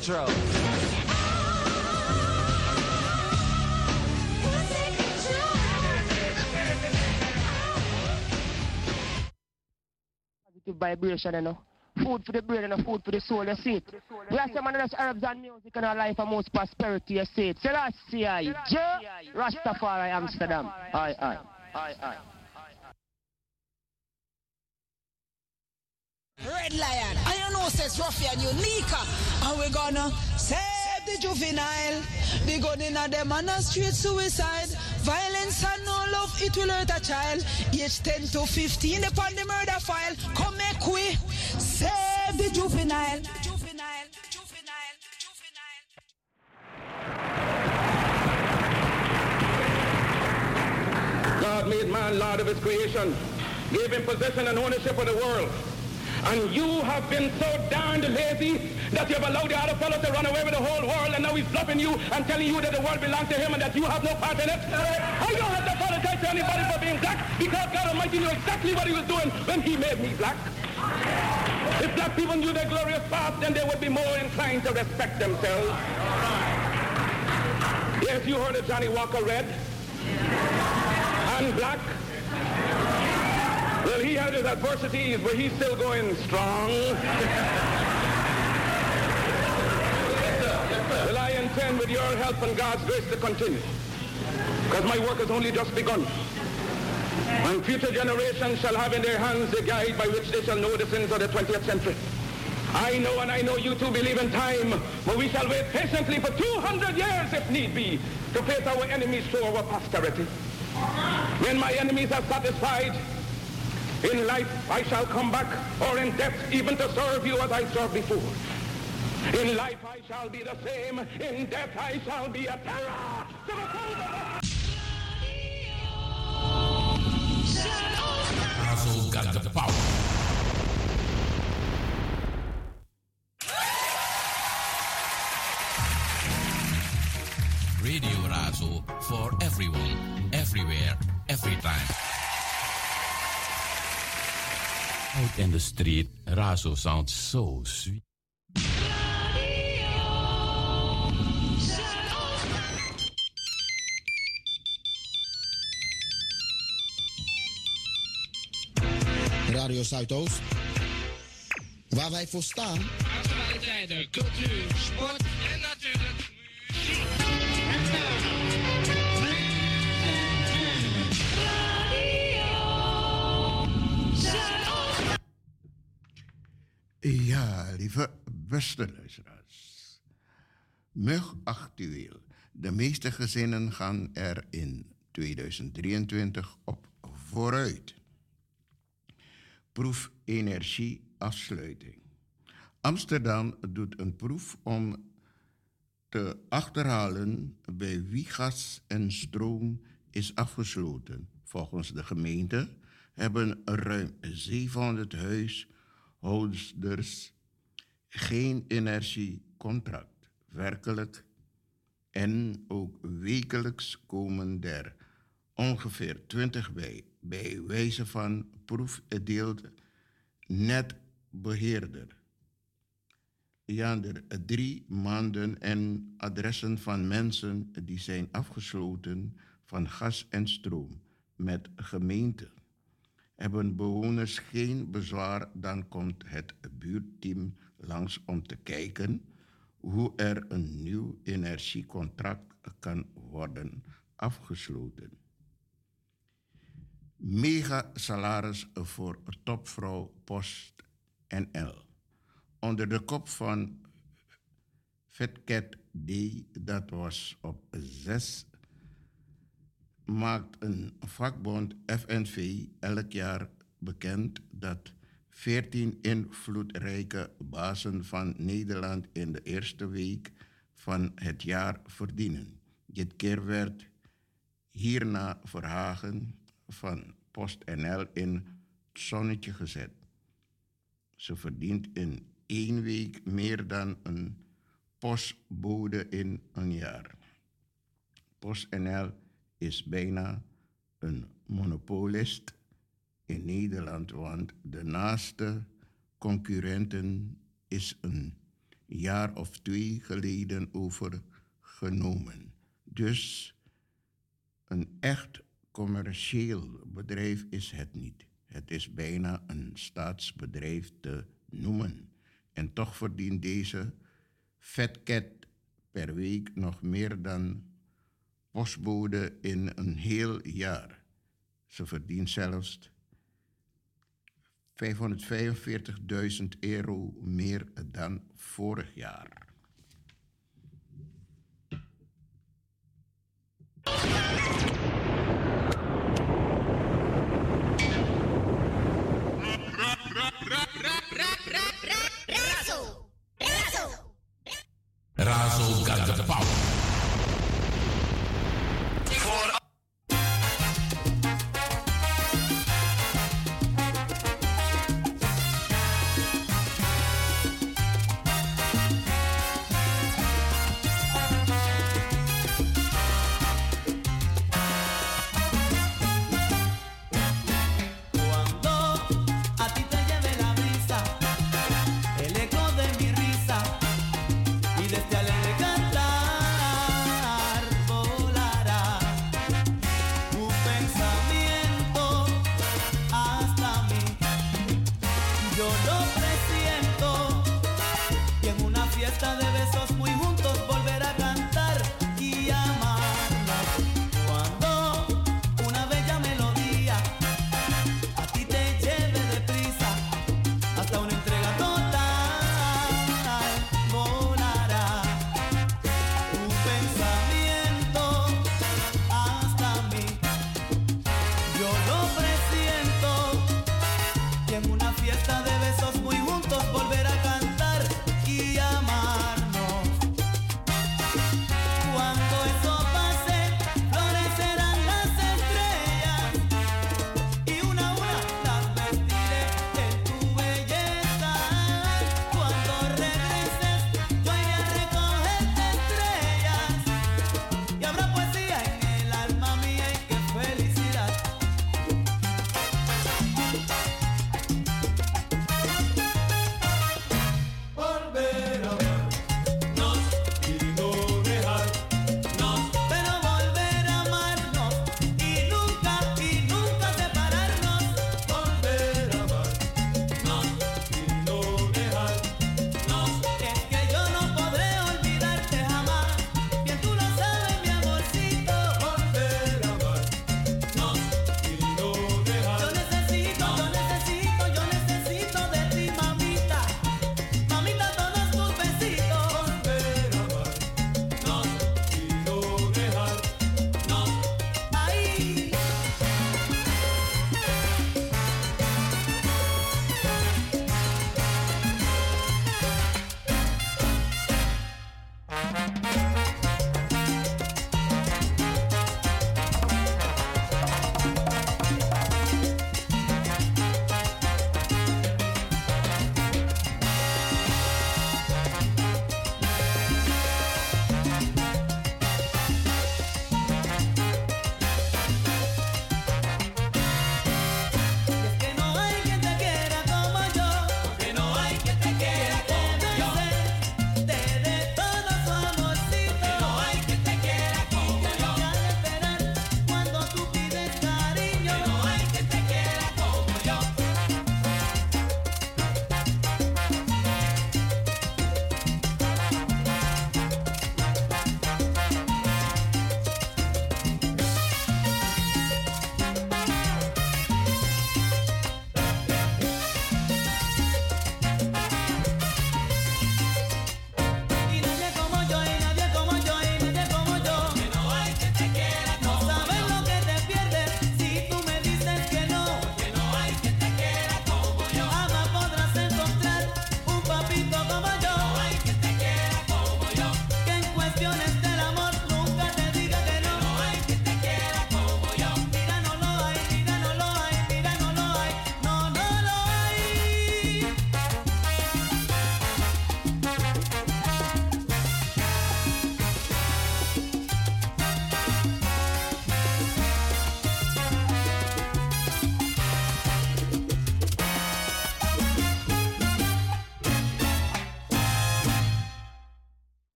control. positive vibration, you know. Food for the brain and food for the soul, you see it. We are some of the herbs and music in our life and most prosperity, you see it. Selassie, I, Joe, Rastafari, Amsterdam. Aye, aye. Aye, aye. Red Lion, I don't know says ruffian unique, and we gonna save the juvenile. The gun in them and a street suicide. Violence and no love, it will hurt a child. Age 10 to 15 upon the murder file. Come make we save the juvenile. God made man Lord of his creation, gave him possession and ownership of the world. And you have been so darned lazy that you have allowed the other fellow to run away with the whole world and now he's bluffing you and telling you that the world belongs to him and that you have no part in it. I don't have to apologize to anybody for being black because God Almighty knew exactly what he was doing when he made me black. If black people knew their glorious past, then they would be more inclined to respect themselves. Yes, you heard of Johnny Walker Red and black. Well, he had his adversities, but he's still going strong. well, I intend with your help and God's grace to continue. Because my work has only just begun. And future generations shall have in their hands the guide by which they shall know the sins of the 20th century. I know and I know you too believe in time, but we shall wait patiently for 200 years if need be to face our enemies to our posterity. When my enemies are satisfied, in life I shall come back, or in death even to serve you as I served before. In life I shall be the same, in death I shall be a terror to the Razzle got the power. Radio Razzle for everyone, everywhere, every time. Out in the street, Razo sounds so sweet. Radio Zuidoost. Waar wij voor staan. Actualiteiten, cultuur, sport Ja, lieve beste luisteraars. Mug actueel. De meeste gezinnen gaan er in 2023 op vooruit. Proef energie afsluiting. Amsterdam doet een proef om te achterhalen bij wie gas en stroom is afgesloten. Volgens de gemeente hebben ruim 700 huishoudens geen energiecontract. Werkelijk en ook wekelijks komen er ongeveer 20 bij. Bij wijze van proef deelt netbeheerder. Ja, er drie maanden en adressen van mensen die zijn afgesloten van gas en stroom met gemeente. Hebben bewoners geen bezwaar, dan komt het buurteam langs om te kijken hoe er een nieuw energiecontract kan worden afgesloten. Mega salaris voor topvrouw Post NL. Onder de kop van Fatcat Day, dat was op 6, maakt een vakbond FNV elk jaar bekend dat 14 invloedrijke bazen van Nederland in de eerste week van het jaar verdienen. Dit keer werd hierna Verhagen van PostNL in het zonnetje gezet. Ze verdient in één week meer dan een postbode in een jaar. PostNL is bijna een monopolist in Nederland, want de naaste concurrenten is een jaar of twee geleden overgenomen. Dus een echt commercieel bedrijf is het niet. Het is bijna een staatsbedrijf te noemen. En toch verdient deze Fatcat per week nog meer dan postbode in een heel jaar. Ze verdient zelfs 545.000 euro meer dan vorig jaar. Razo got the power. 24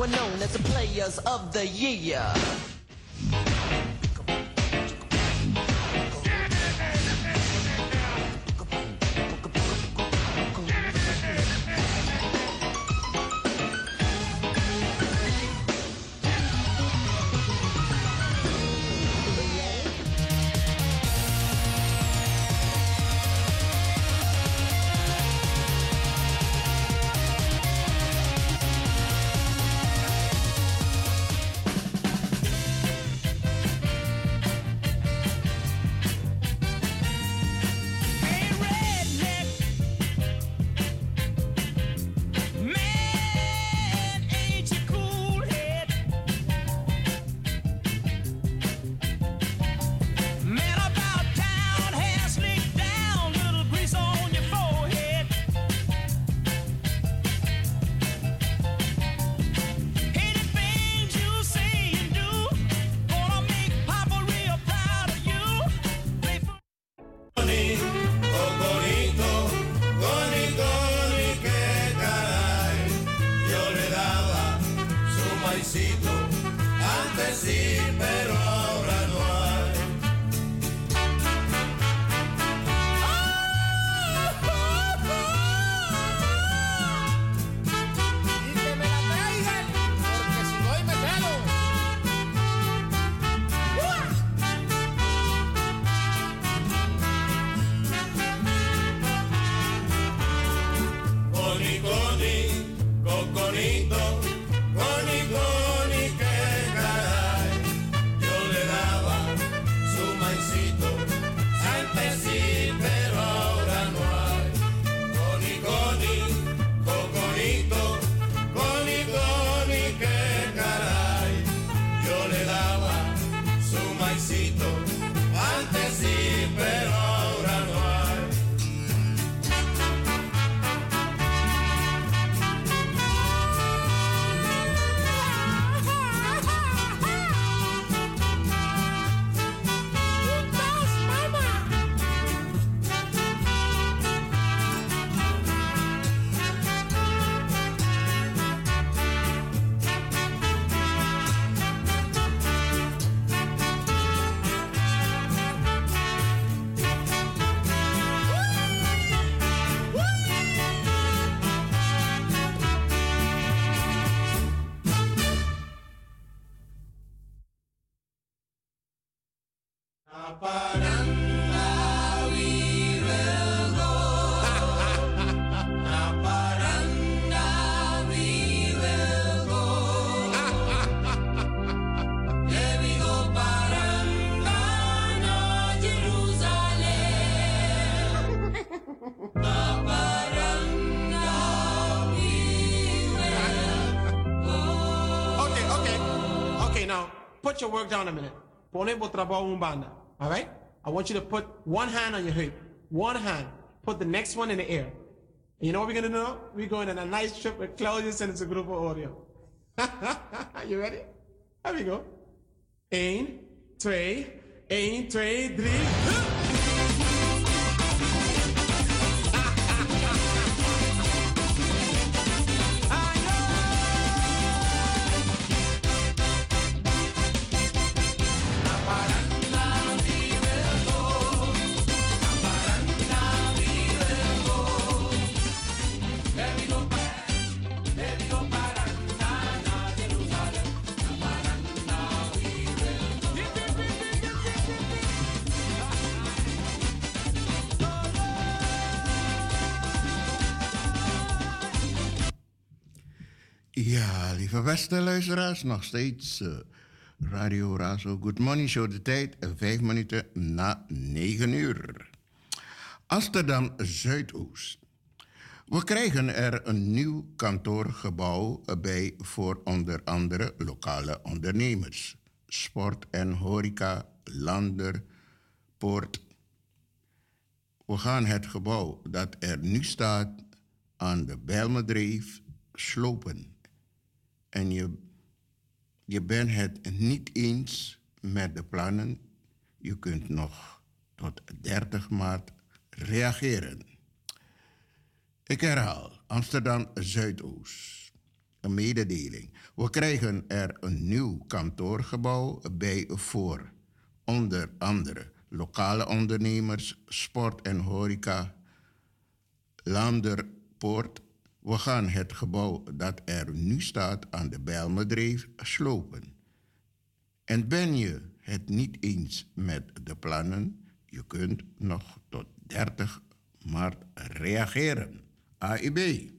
we're known as the players of the year. Work down a minute. Pone por trabajo un banda. All right? I want you to put one hand on your hip. One hand. Put the next one in the air. And you know what we're going to do? We're going on a nice trip with Claudius and it's a group of audio. you ready? Here we go. Eén, twee, één, twee, drie. Beste luisteraars, nog steeds eh, Radio Razo Good Morning Show. De tijd eh, vijf minuten na negen uur. Amsterdam Zuidoost. We krijgen er een nieuw kantoorgebouw bij voor onder andere lokale ondernemers, sport en horeca, lander, poort. We gaan het gebouw dat er nu staat aan de Bijlmedreef slopen. En je, je bent het niet eens met de plannen, je kunt nog tot 30 maart reageren. Ik herhaal, Amsterdam Zuidoost. Een mededeling. We krijgen er een nieuw kantoorgebouw bij voor onder andere lokale ondernemers, sport en horeca, Landerpoort. We gaan het gebouw dat er nu staat aan de Bijlmerdreef slopen. En ben je het niet eens met de plannen, je kunt nog tot 30 maart reageren. AIB.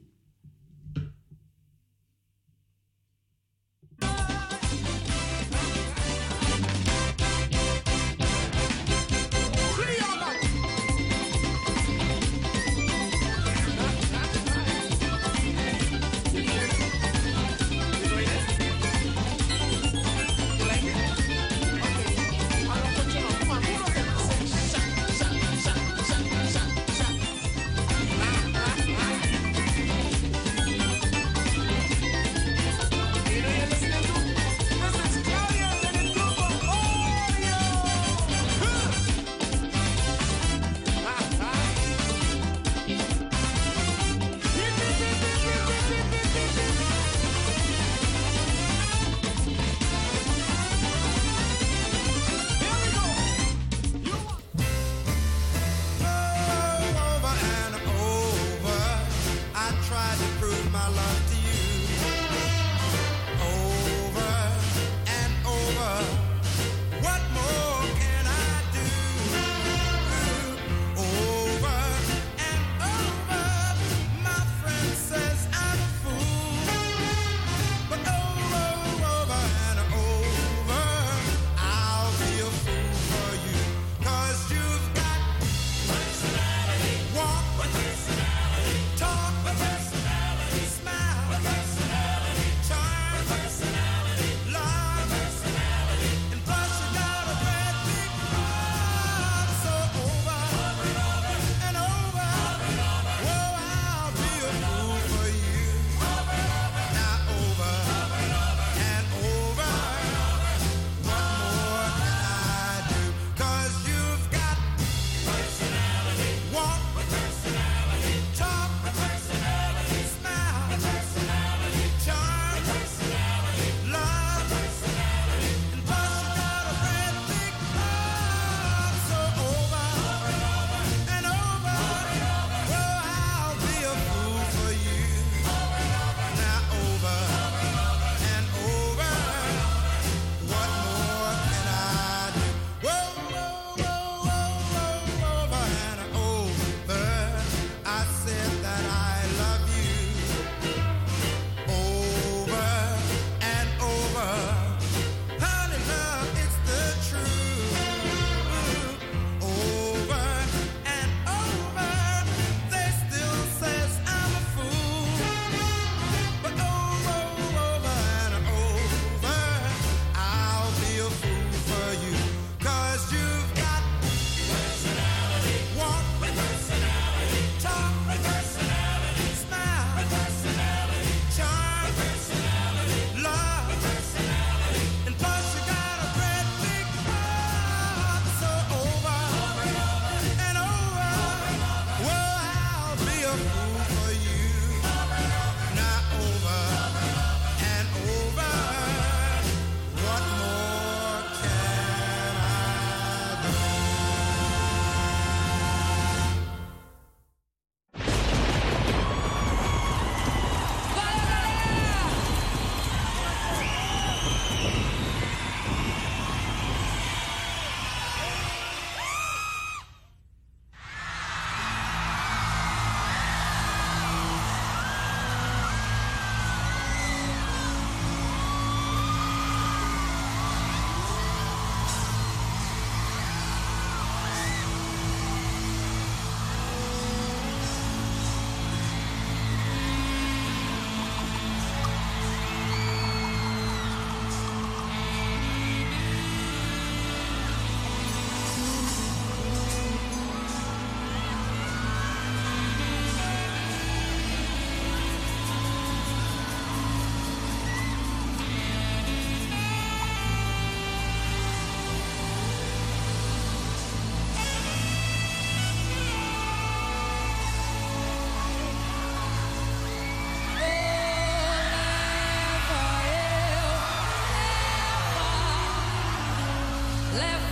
left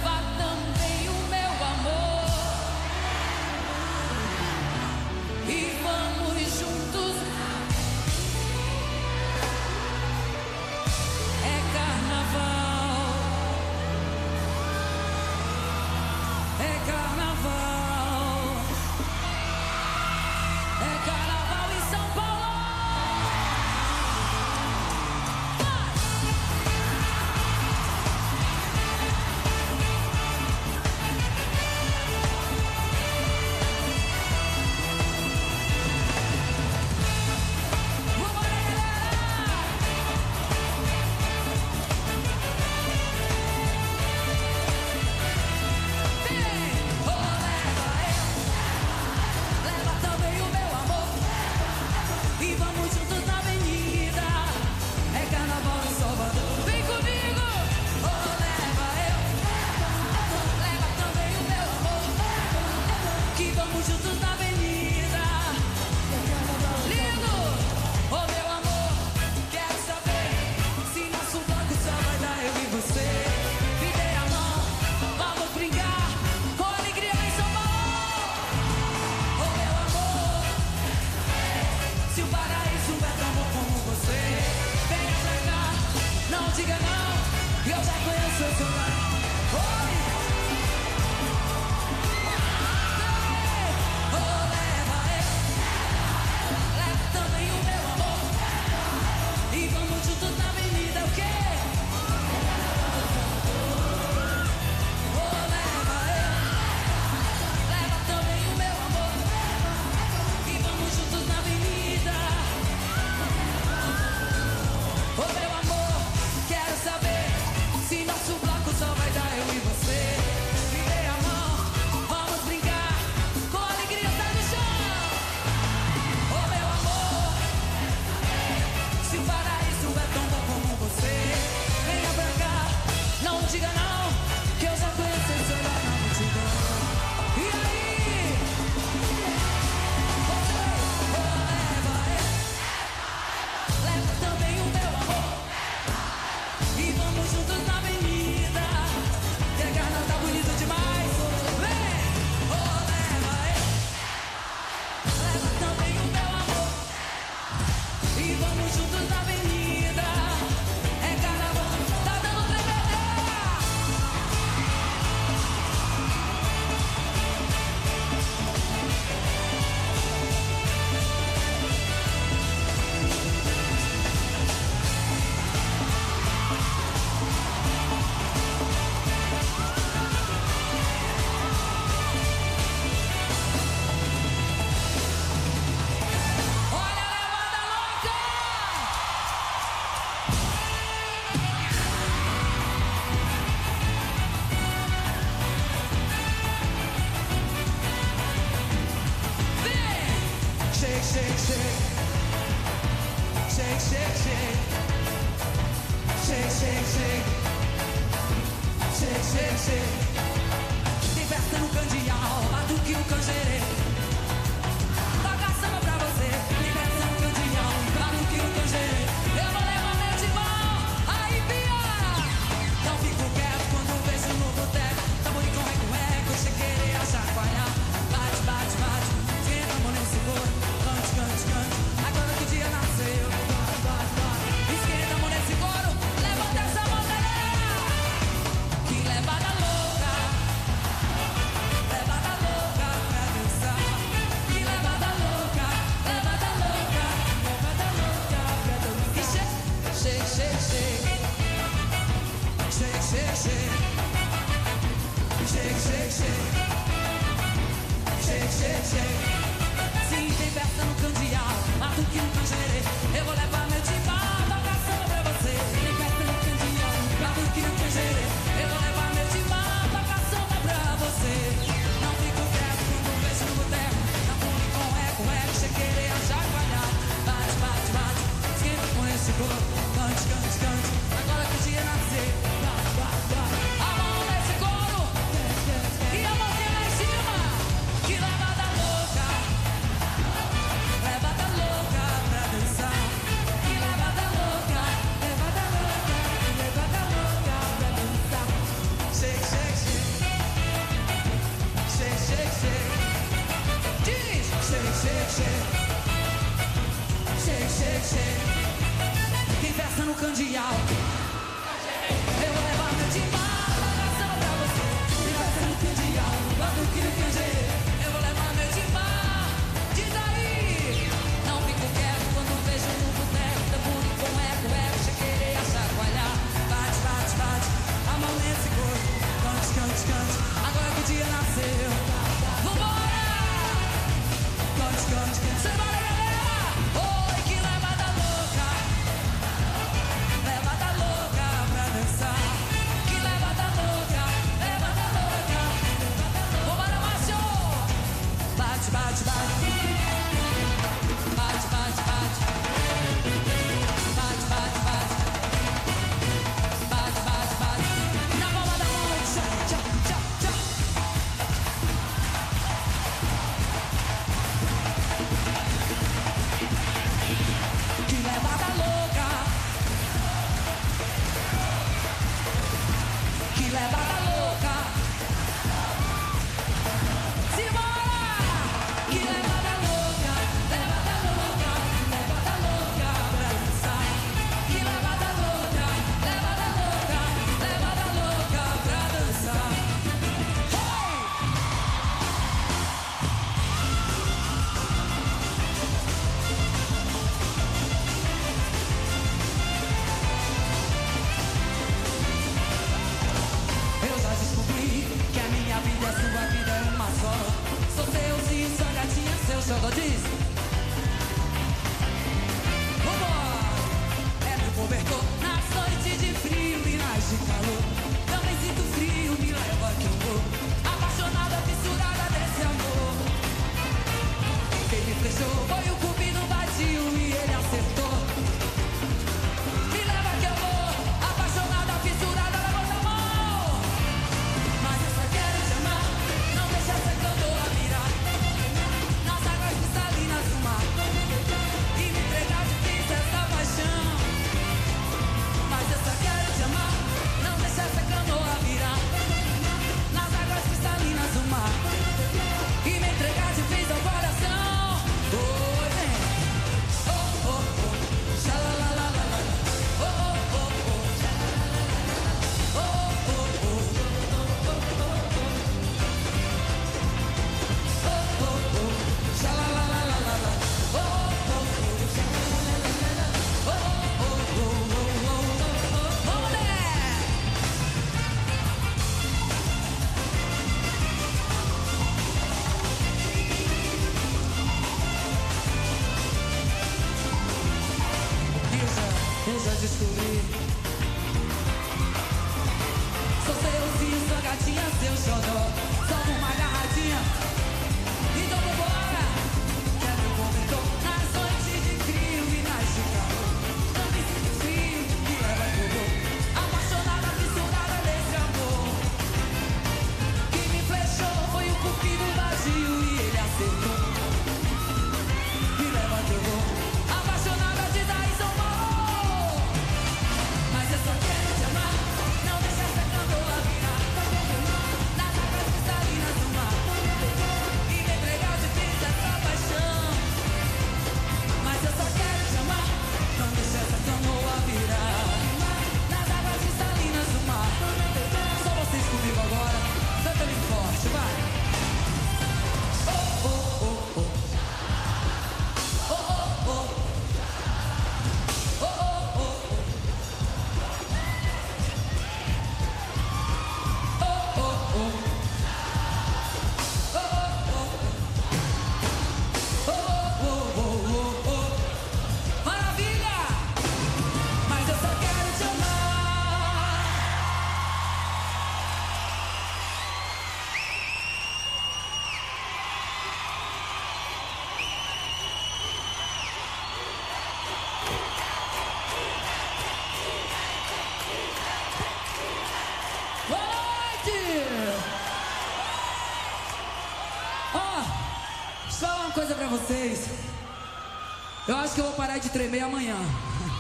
parar de tremer amanhã.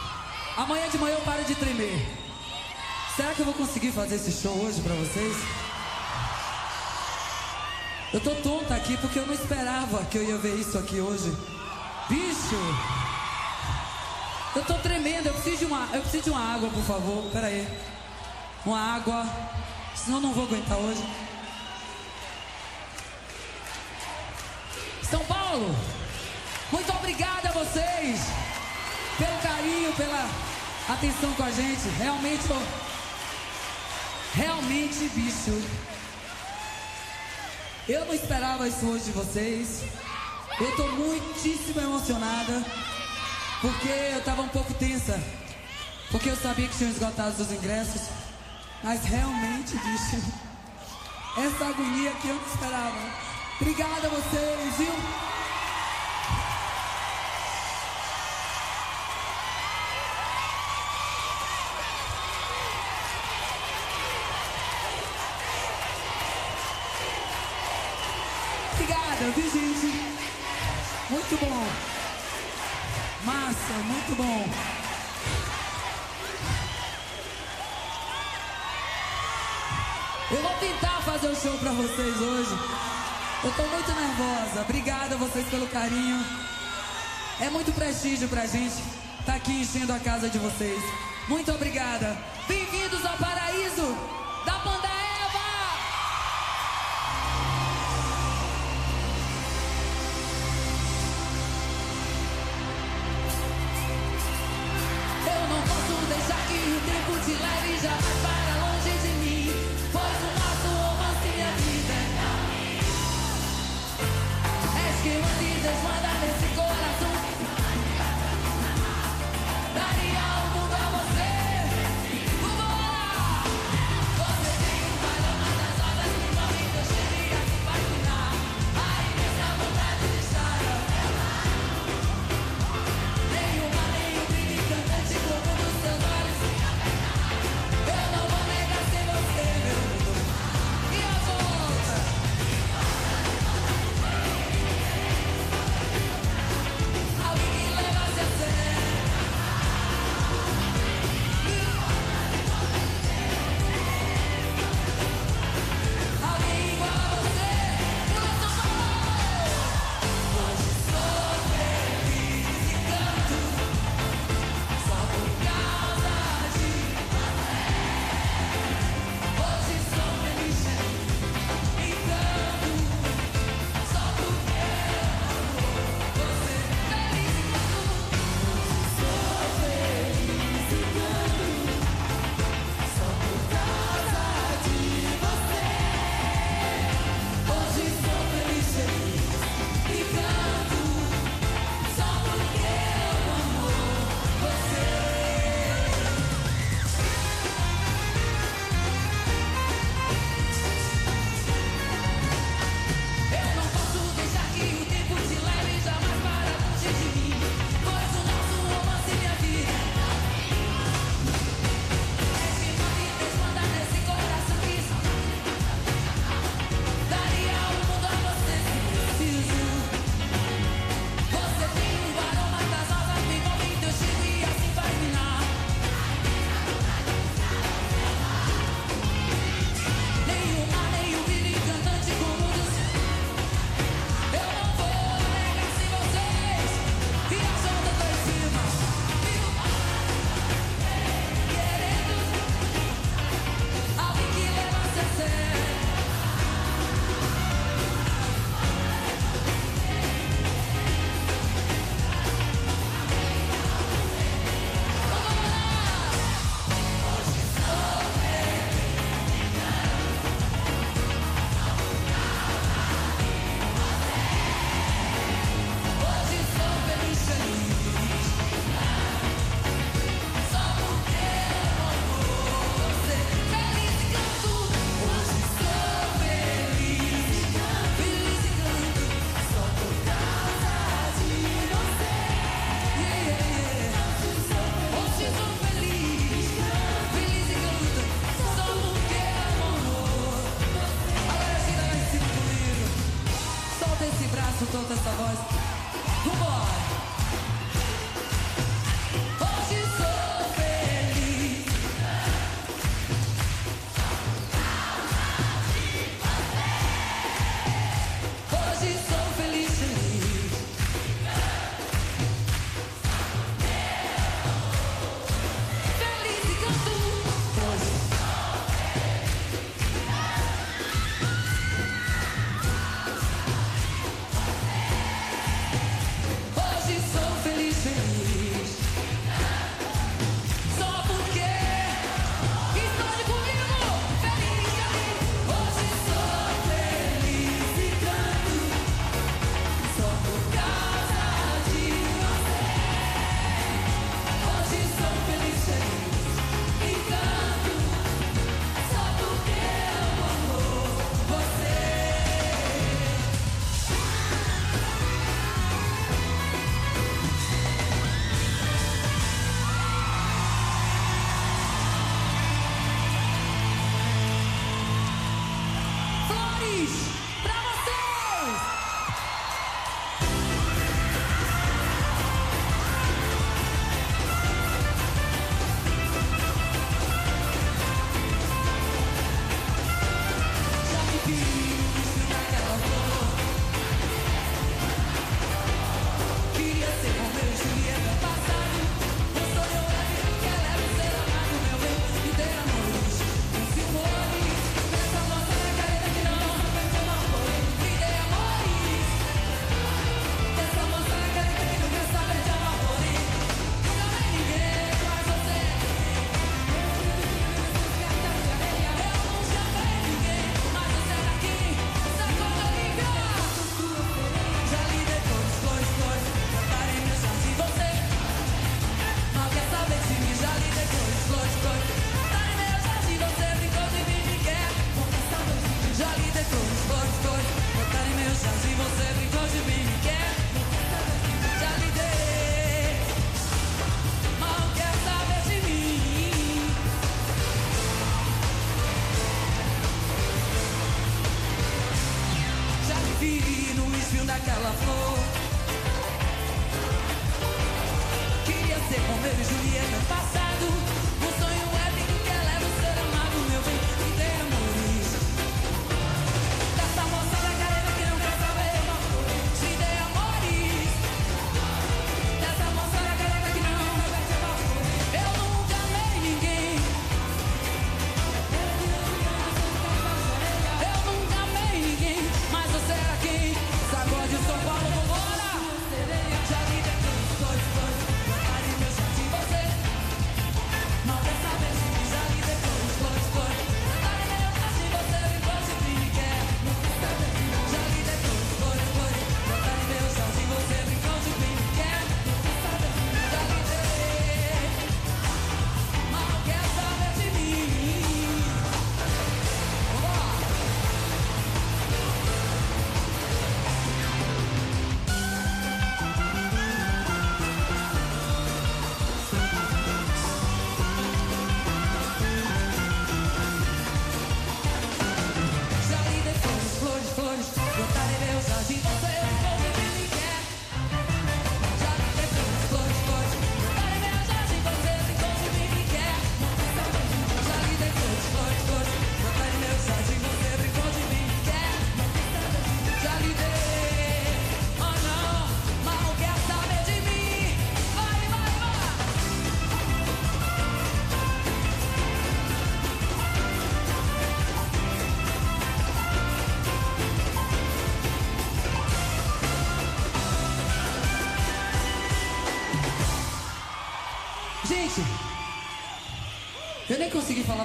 Amanhã de manhã eu paro de tremer. Será que eu vou conseguir fazer esse show hoje pra vocês? Eu tô tonta aqui porque eu não esperava que eu ia ver isso aqui hoje. Bicho! Eu tô tremendo, eu preciso de uma, eu preciso de uma água, por favor. Pera aí. Uma água. Senão eu não vou aguentar hoje. Atenção com a gente. Realmente, realmente, bicho. Eu não esperava isso hoje de vocês. Eu tô muitíssimo emocionada. Porque eu tava um pouco tensa. Porque eu sabia que tinham esgotado os ingressos. Mas realmente, bicho. Essa agonia que eu não esperava. Obrigada a vocês, viu? Eu tô muito nervosa. Obrigada a vocês pelo carinho. É muito prestígio pra gente estar aqui enchendo a casa de vocês. Muito obrigada. Bem-vindos ao paraíso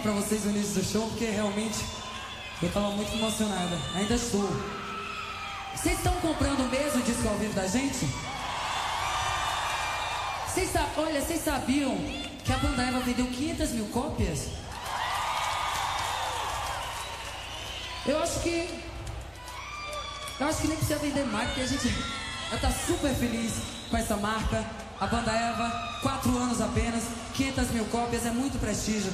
pra vocês no início do show, porque realmente eu estava muito emocionada. Ainda estou. Vocês estão comprando mesmo o disco ao vivo da gente? Vocês olha, vocês sabiam que a banda Eva vendeu 500 mil cópias? Eu acho que. Eu acho que nem precisa vender mais, porque a gente tá super feliz com essa marca. A banda Eva, 4 anos apenas, 500 mil cópias, é muito prestígio.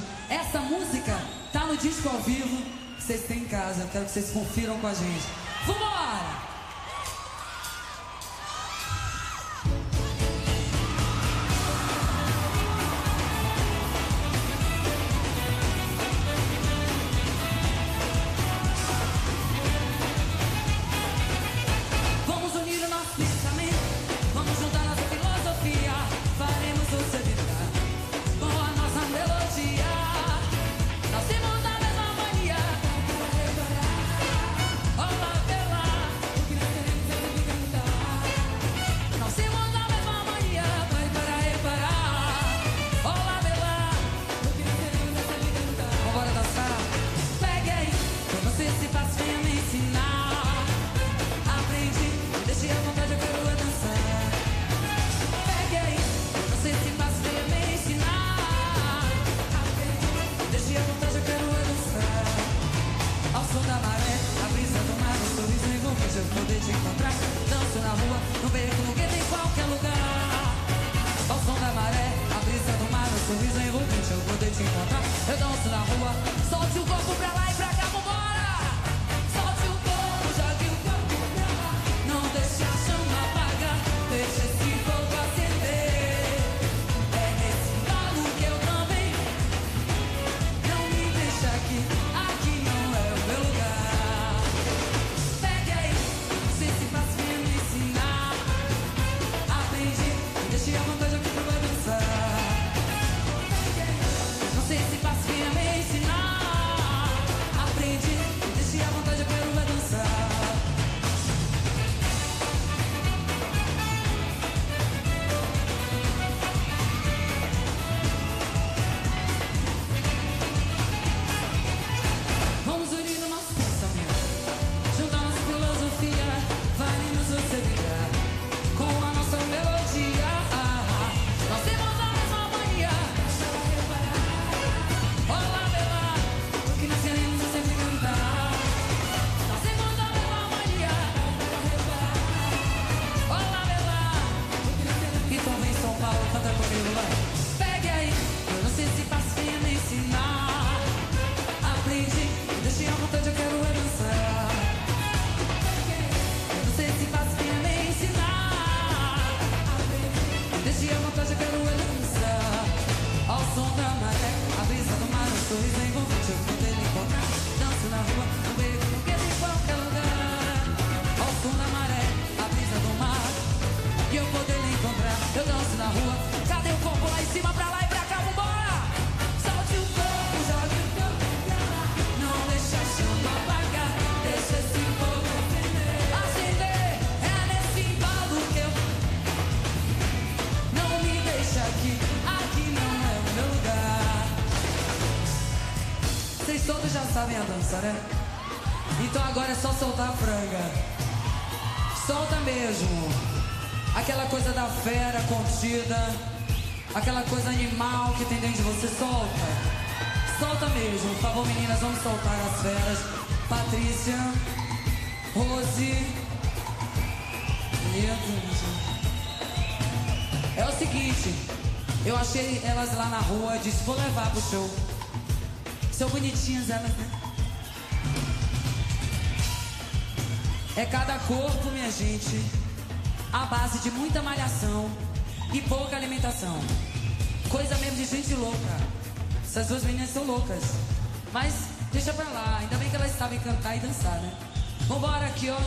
Essa música tá no disco ao vivo que vocês têm em casa. Quero que vocês confiram com a gente. Vamos! Mesmo. Aquela coisa da fera contida. Aquela coisa animal que tem dentro de você. Solta. Solta mesmo. Por favor, meninas, vamos soltar as feras. Patrícia. Rose. É o seguinte. Eu achei elas lá na rua. Disse, vou levar pro show. São bonitinhas elas, né? É cada corpo, minha gente, à base de muita malhação e pouca alimentação. Coisa mesmo de gente louca. Essas duas meninas são loucas. Mas deixa pra lá, ainda bem que elas sabem cantar e dançar, né? Vambora aqui, ó.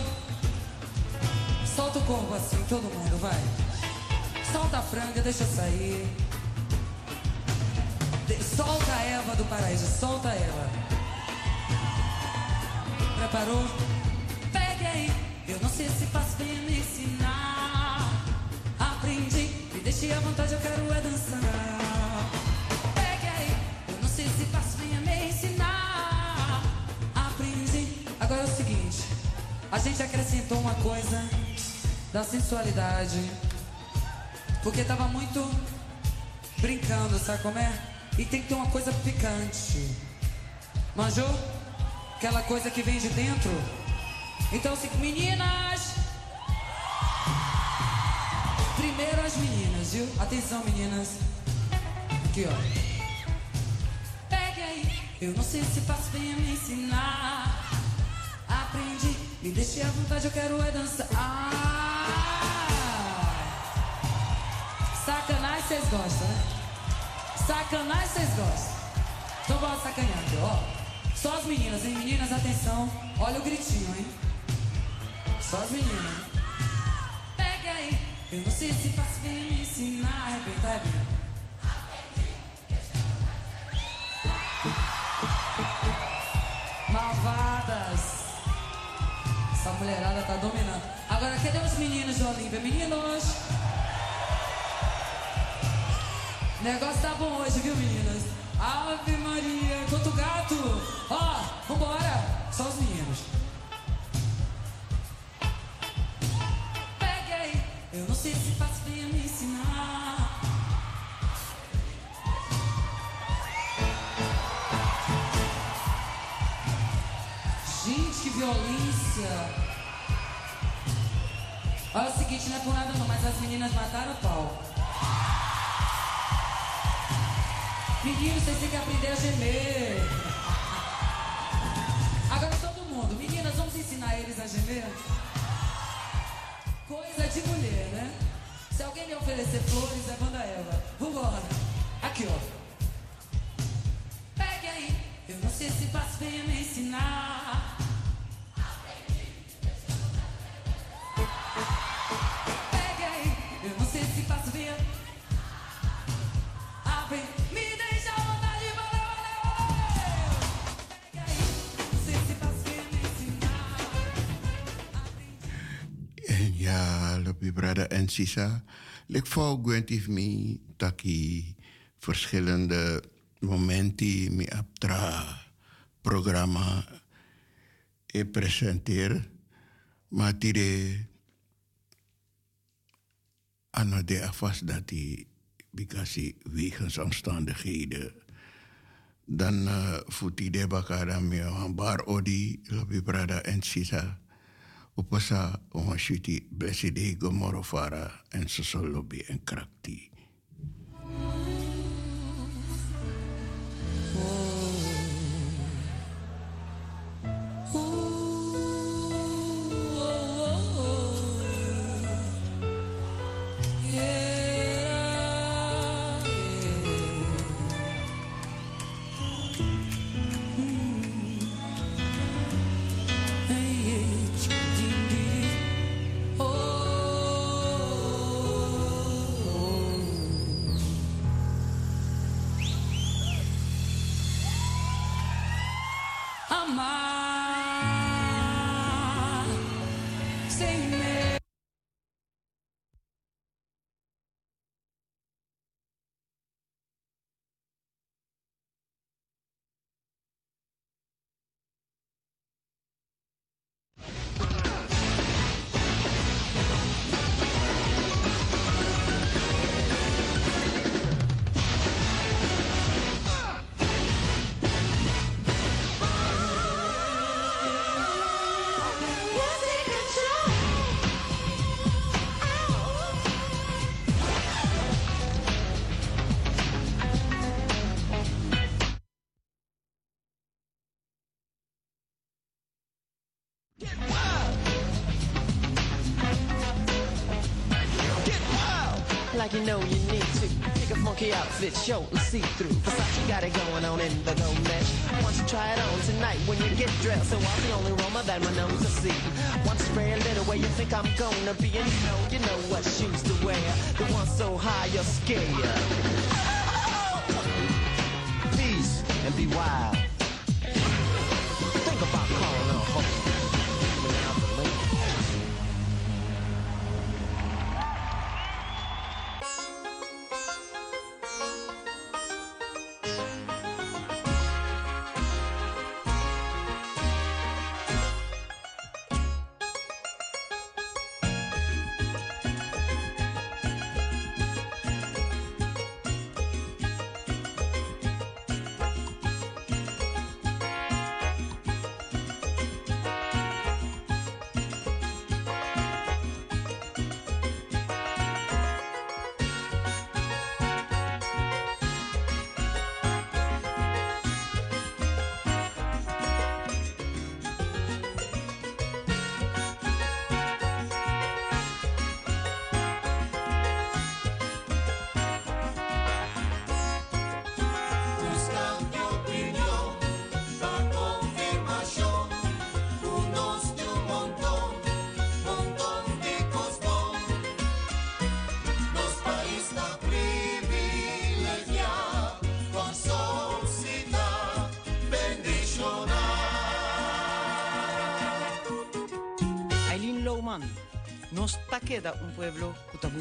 Solta o corpo assim, todo mundo, vai. Solta a franga, deixa sair. De- solta a Eva do paraíso, solta ela. Preparou? Sei se faço bem me ensinar. Aprendi, me deixei à vontade, eu quero é dançar. Pegue aí, eu não sei se faço bem me ensinar. Aprendi. Agora é o seguinte, a gente acrescentou uma coisa da sensualidade. Porque tava muito brincando, sabe como é? E tem que ter uma coisa picante. Manjou? Aquela coisa que vem de dentro. Então, assim, meninas! Primeiro as meninas, viu? Atenção, meninas. Aqui, ó. Pegue aí. Eu não sei se faço bem a me ensinar. Aprendi. Me deixei à vontade, eu quero é dançar. Ah! Sacanagem vocês gostam, né? Sacanagem vocês gostam. Então bora sacanear aqui, ó. Só as meninas, hein? Meninas, atenção. Olha o gritinho, hein? Só as meninas. Pega aí. Eu não sei se faço bem me ensinar. Arrebenta, arrebenta. Malvadas. Essa mulherada tá dominando. Agora, cadê os meninos de Olímpia? Meninos! Negócio tá bom hoje, viu, meninas? Ave Maria, quanto gato! Ó, vambora! Só os meninos. Eu não sei se faço bem a me ensinar. Gente, que violência! Olha o seguinte, não é por nada não, mas as meninas mataram o pau. Meninos, vocês têm que aprender a gemer. Agora todo mundo, meninas, vamos ensinar eles a gemer? Coisa de mulher, né? Se alguém me oferecer flores, é banda Eva. Vambora. Aqui, ó. Pegue aí. Eu não sei se faço bem me ensinar. Pegue Lopi Brada en Sisa. Ik volg Gwentif me taki verschillende momenten mi aptra programma e presenteer. Maar tire ano de afas dat die bikasi wegens omstandigheden dan uh, futi de bakara me een bar odi lopi brada en sisa upasa uma shuti blessed gomorofara en sosolobi en krakti outfit, short and see-through. Versace got it going on in the gold mesh. Don't you try it on tonight when you get dressed? So I'm the only Roma that my nose to see. Want to spray a little where you think I'm gonna be, and you know, you know what shoes to wear. The one so high you're scared. Peace and be wild.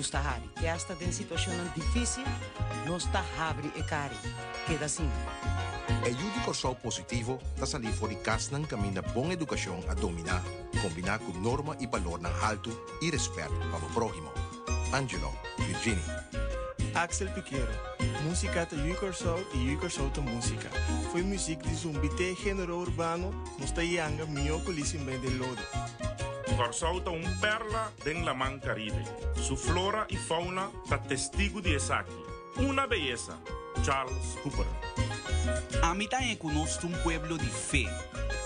Cruz Tahari, que hasta en situación difícil nos tahabri e cari. Queda assim. É o corsal positivo da salifori casnan caminha bom educação a dominar, combinar com norma e valor na alto e respeito para o próximo. Angelo, Virginia. Axel Piquero, música de Yucor Soul e Yucor Soul de música. Foi música de zumbi de gênero urbano, mostrando a minha colíssima de lodo. Consorta un perla en la man Caribe. Su flora y fauna está testigo de esa Una belleza. Charles Cooper. A mí también conozco un pueblo de fe.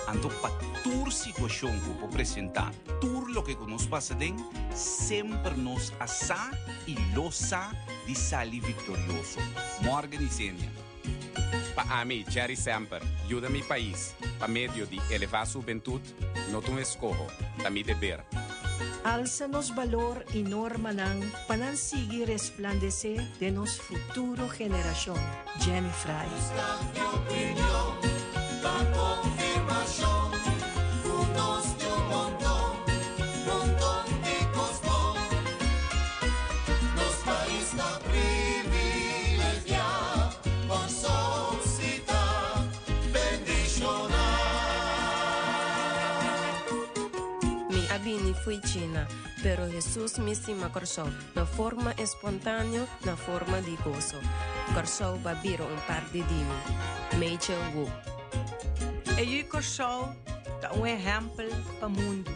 Anto patur si cochongo por presentar. Tur lo que conozco pasaden siempre nos asa y losa de salir victorioso. Morgan y Paami Jerry Semper, Yuda Mi País, pa medio de elevar su juventud, no tu escojo, mi deber. Álzanos valor y norma nan, panan sigue resplandecer de nos futuro generación. Jenny Fry. confirmación, montón. Fui China, pero Jesús me sima corsou, na forma espontânea, na forma de gozo. Corsou babiro um par de dimi. Meichel Wu. E io corsou da un exemplo para mundo.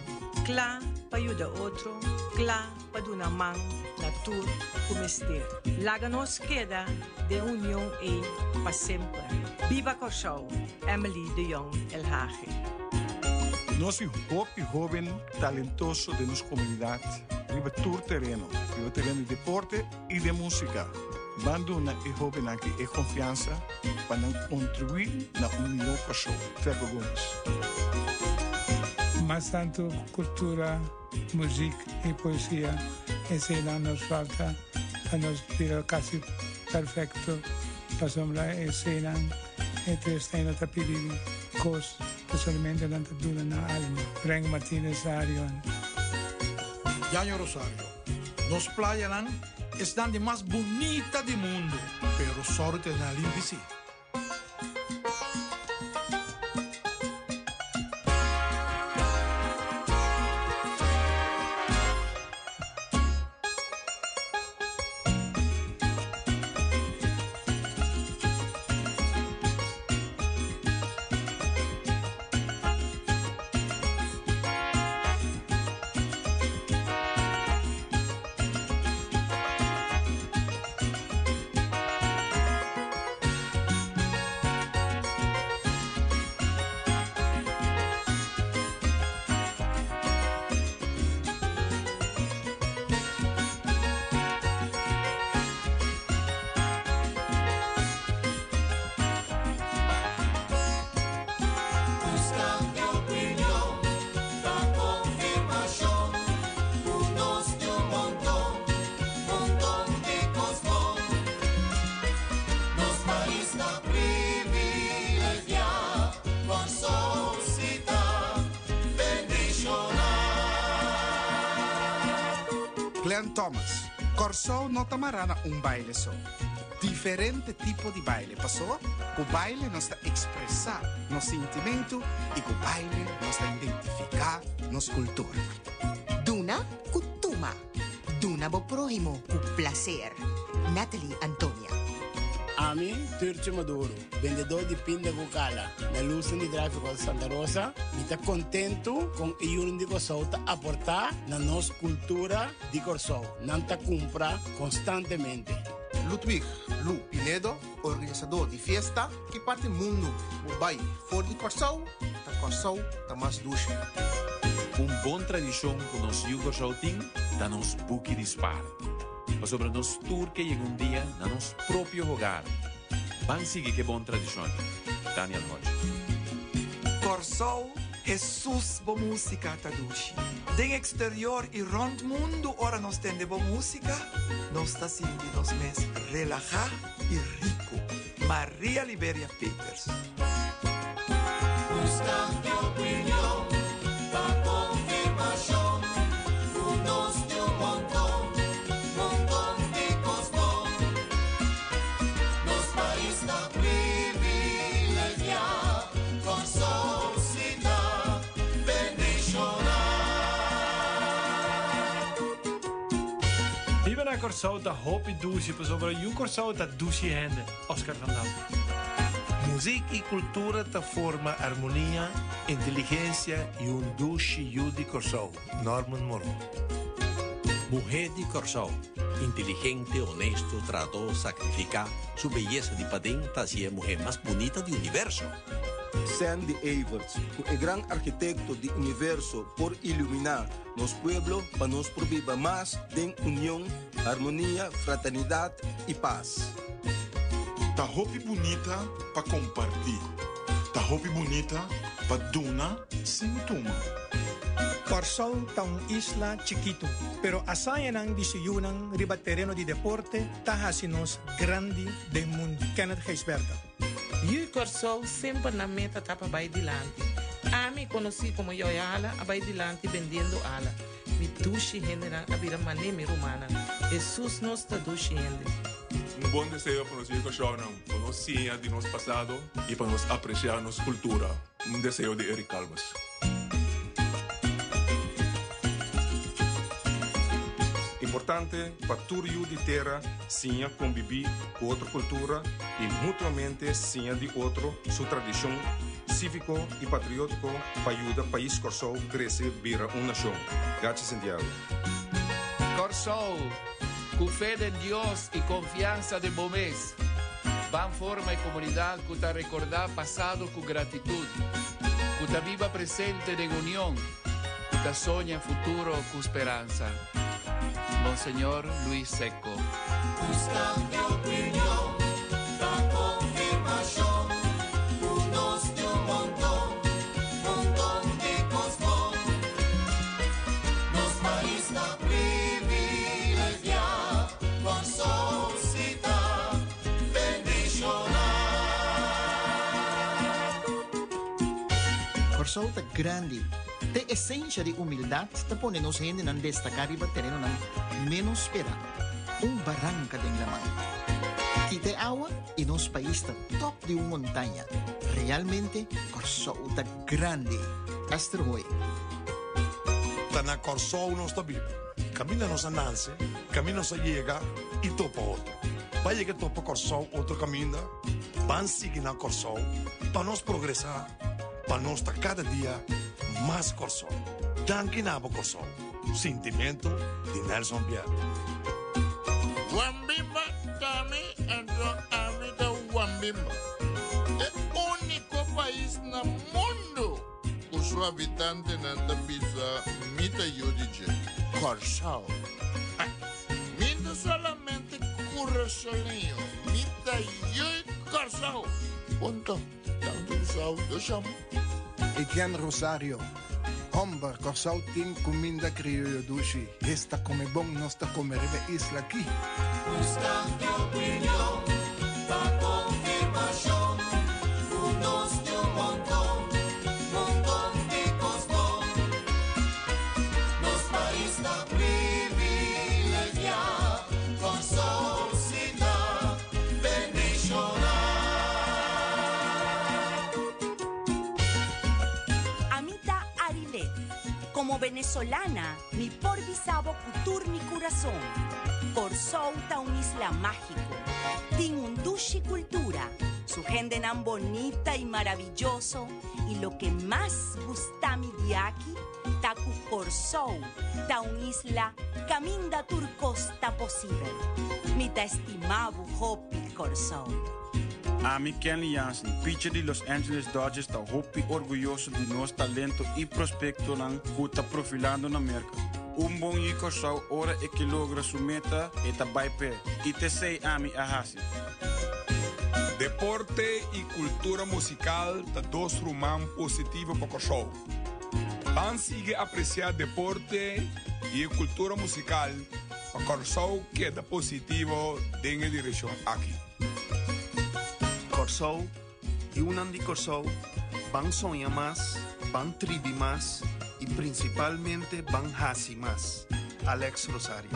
Clá para ajudar outro, clá para dar mão na tur como ester. Laga nos queda de união e para sempre. Viva Corsou, Emily de Jong El. Nós hopi joven talentoso de nossa comunidade, riba tour terreno, riba terreno de deporte e de música. Banduna e joven aqui e confiança para contribuir na união cachorro. Ferro Gomes. Mas tanto cultura, música e poesia, esse não nos falta, que nos tira quase perfeito, passamos lá e cena, e tristeza está pedindo, cos, que specialmente dan te doelen. Frank Martinez Arion. Janjo Rosario, nos Playa Lan es de más bonita del mundo, pero sorte na Limbisi. No tamarana un baile so. Diferente tipo de baile, passou? O baile nos está expressar nos sentimento e o baile nos está identificar nos cultura. Duna kutuma. Duna bo prójimo ku placer. Natalie Antonia. Ami, Turcio Maduro, vendedor de pinda Bucala, na luz de tráfico de Santa Rosa, está contento com o Yuri de Corsol tá aportar na nossa cultura de Corsol. Não tá compra constantemente. Ludwig Lu Pinedo, organizador de fiesta que parte mundo o baile for de Corsol, ta Corsol, ta mais duche. Um bom tradição que nos Yugo Shouting, da nos buque dispar. Mas sobre nos tour que llega um dia na nos próprio hogar. Van seguir que bom tradição. Daniel Hodge. Corsol, Jesus bo música tadushi. Den exterior e rond mundo ora nos tende bo música, nos está sinti nos mes relajar e rico. Maria Liberia Peters. Buscando Corso da Hopi hoop in douche, pas over Jukor zou hende. Oscar van Dam. E cultura da forma harmonia, inteligência e um duche yu de Corsol, Norman Moreau. Mulher de Corso inteligente, honesto, tratou, sacrificar, sua beleza de padem ser a mulher mais bonita do universo. Sandy Everts, o gran arquitecto do universo por iluminar nos pueblos para nos proviva mais de união, harmonia, fraternidade e paz. Tá roupa bonita para compartilhar. Tá roupa bonita para duna sem tuma. Corsol ta un isla chiquito, pero asaya nang disiyunang ribat terreno di deporte tahasinos grandi del mundo. Kenneth Geisberta. Yu Corsol sempre na meta tapa vai dilante. Ami conheci como Yoyala, a vai dilante vendendo ala. Mi dushi hende na abira maneme romana. Jesus nos ta dushi hende. Un buen deseo para los hijos Shonan, conocía de nuestro pasado y para nos apreciar nuestra cultura. Un deseo de Eric Calvas. Importante para tudo de terra sim conviver com outra cultura e mutuamente sim de outro sua tradição cívico e patriótico para ajudar o país Corsol crescer vira uma nação. Graças Santiago. Corsol, con fe en Dios y confianza de Bomés, van forma y comunidad que te recordar pasado con gratitud, que te viva presente en unión, que te soña futuro con esperanza. Monseñor Luis Seco. Buscando opinión, pa' confirmación, unos de un montón, montón de cosmón. Nos país da privilegia, con sociedad bendicionar. Corsolta grande. Este The esensya de humildad tapone nos hende nan destacar y batero nan menos pera, un barranca de enlamán. Quite agua y nos paísta top de una montaña, realmente corsouta grande, hasta hoy. Tana corsou nos tabibo, camina nos ananse, camino se llega y topa otro. Vaya que topa corsou, otro camina, van sigue na corsou, para nos progresar, para nos cada día mais Corsol. Danke Nabo Corsol. Sentimento de Nelson Pierre. Wambimba Tami entrou amiga Wambimba. É o único país no mundo cujo habitante não pisa mita yudige. Corsal. Minta solamente curra solinho. Mita yui Corsal. Ponto. Tanto sal do chamo. Etienne Rosario. Ombar corsaltin cominda crioulo dushi. Esta come bom, está tá comendo isla aqui. Busca opinião. Venezolana, mi porvisabo cultur mi corazón. Corsou ta un isla mágico. Tin un dushi cultura. Su gente tan bonita y maravilloso. Y lo que más gusta mi diaki, ta ku Corsou, ta un isla caminda turcosta posible. Mi ta estimabo hopi Corsou. Ami Kenley Jansen, pitcher de Los Angeles Dodgers, está hopi orgulhoso de nosso talento e prospecto lang kuta profilando na América. Um bom yico sau ora e que logra sua meta e tá pé. E te sei ami ahasi. Deporte y cultura musical da dos rumam positivo para show. Van sigue apreciar deporte y cultura musical para show queda positivo en dirección aquí. Corso y un Andy Corso van Sonia más, van Tribi más y principalmente van Hasi más. Alex Rosario.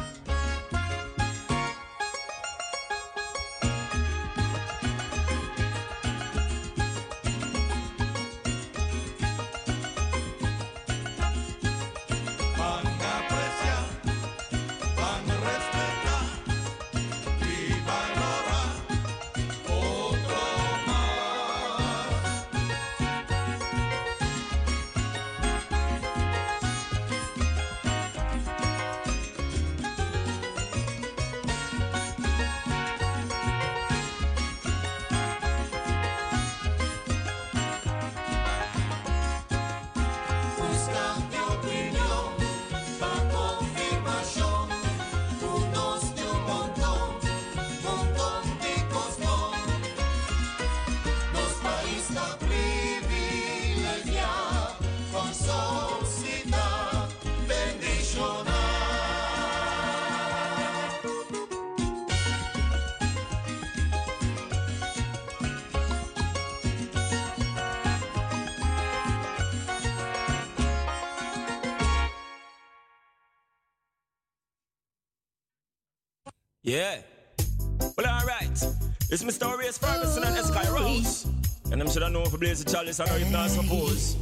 Should have known for Blaze the Chalice, I know if not suppose.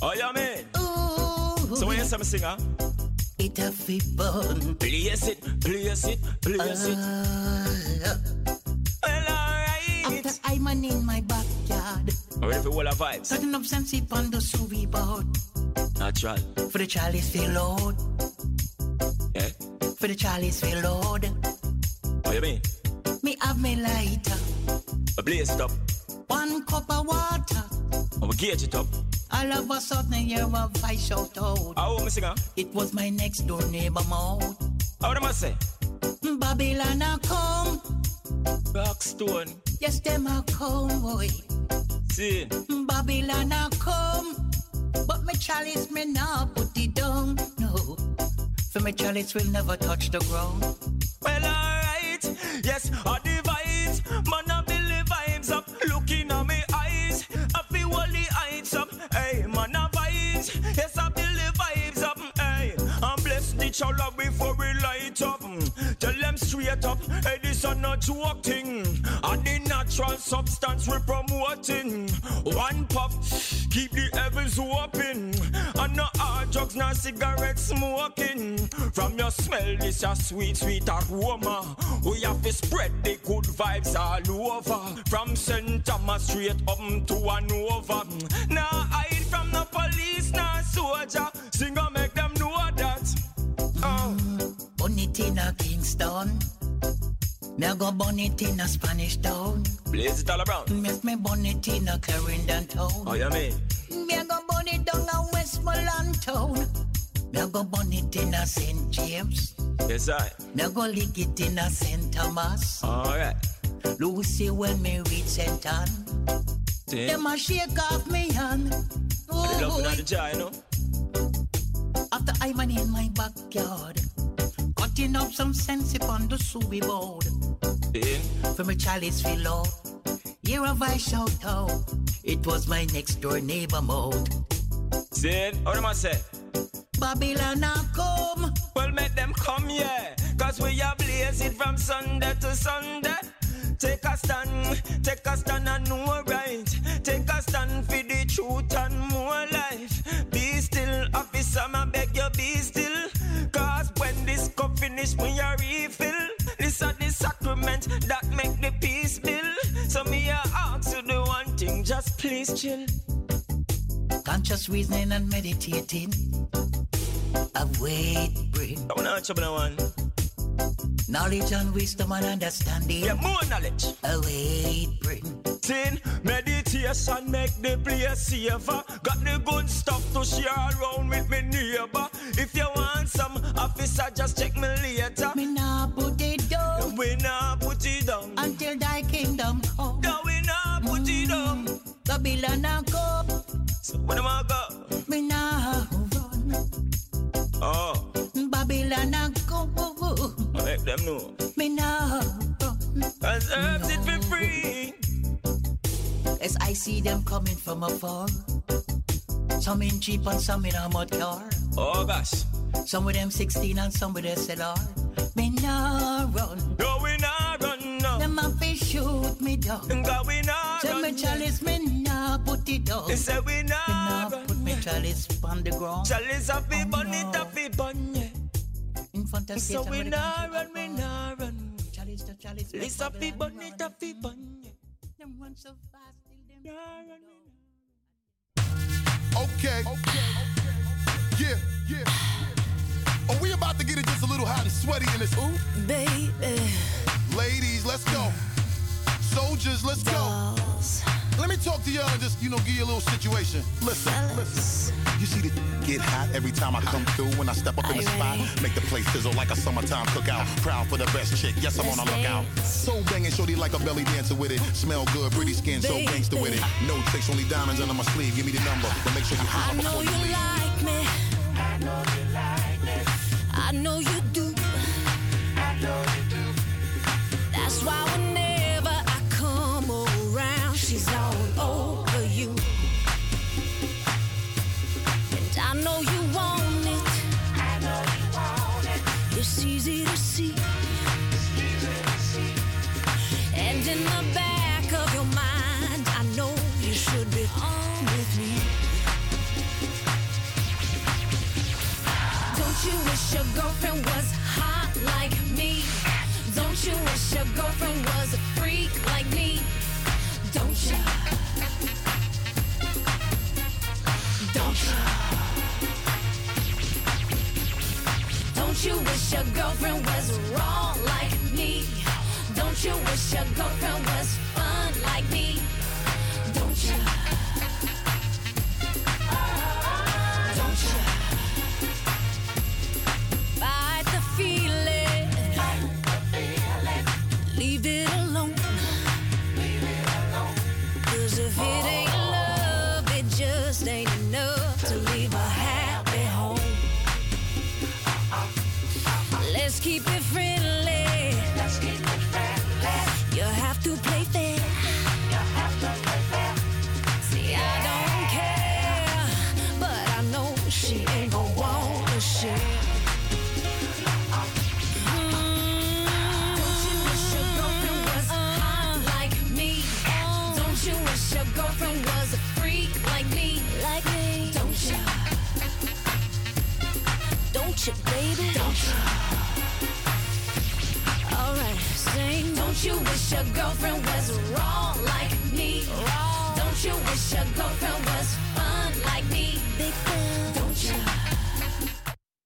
Oh, yeah, man. So when you say me singer? It a fi bun. Blaze it, blaze it, blaze it. Well, alright. After I'm an in my backyard. I'm ready for all the vibes. Cutting up some sip on the sous board. Natural. For the chalice feel load. Yeah. For the chalice feel load. Oh, you mean? Me have me lighter. I blaze it up. One cup of water. I will gauge it up. All of a sudden you a voice shout out. How me singer? It was my next door neighbor mouth. How them I say? Babylon a come. Rockstone. Yes, them a come, boy. See. Babylon a come. But me chalice me now put it down. No. For me chalice will never touch the ground. Well, alright. Yes, I up before we light up. Mm. Tell them straight up. Hey, this a not thing. And the natural substance we promoting. One puff, keep the heavens open. And no hard drugs, no cigarette smoking. From your smell, this a sweet, sweet aroma. We have to spread the good vibes all over. From St. Thomas straight up to Hanover. Mm. Now hide from the police, now soldier. Sing and in a Kingston. Me a go burn it in a Spanish town. Blaze it all around. Make me burn it in a Clarendon town. Oh, you mean? Me a go burn it down a Westmoreland town. Me a go burn it in a St. James. Yes, I. Me a go lick it in a St. Thomas. Alright. Lucy when me reach St. Ann. See? Them a shake off me hand. I love the jar, you know. After I'm in my backyard. Up some sense upon the suey board. For me chalice feel low. Hear a voice shout out. It was my next door neighbor mode. See? How them I say? Babylon a come. Well, make them come, yeah. Cause we are blaze it from Sunday to Sunday. Take a stand, take a stand and know right. Take a stand for the truth and finish when you refill. This are the sacrament that make the peace build. So me I ask you the one thing, just please chill. Conscious reasoning and meditating. Avoid brain. I wanna one. Knowledge and wisdom and understanding. Yeah, more knowledge. A wait bring. Sin, meditation make the place safer. Got the good stuff to share around with me neighbor. If you want some officer, just check me later. Me nah put it down. We nah put it down. Until thy kingdom come. No, we nah put it down. Mm-hmm. Babylon a go. So when am I go? Me nah run. Oh, Babylon a go. Make them know. Me run. Cause herbs it be free. As I see them coming from afar. Some in cheap and some in a mud car. Oh gosh. Some with them 16 and some with SLR. Me nah run. No, we nah run no. Them a fi shoot me down. Cause we nah Say run. me chalice, me nah put it down. They say we nah nah run. put me chalice on the ground. Chalice a fi bun it a fi bun yeah. In front of So we nah run, we nah run. Chalice to chalice. make Lisa fi bun it a fi bun. Them run so fast till them Nah run. Okay. Yeah, yeah. Are we about to get it just a little hot and sweaty in this? Ooh, Baby, ladies, let's go. Soldiers, let's go. Let me talk to y'all and just, you know, give you a little situation. Listen, listen. You see the get hot every time I come through when I step up in the spot. Make the place sizzle like a summertime cookout. Proud for the best chick. Yes, I'm on a lookout. So banging, shorty like a belly dancer with it. Smell good, pretty skin, so gangster with it. No tricks, only diamonds under my sleeve. Give me the number, but make sure you I holler before you you leave. like me. I know you like me. I know you do. I know you do. That's why whenever wish your girlfriend was hot like me? Don't you wish your girlfriend was a freak like me? Don't you? Don't you? Don't you wish your girlfriend was raw like me? Don't you wish your girlfriend was Don't you wish your girlfriend was wrong like me? Don't you wish your girlfriend was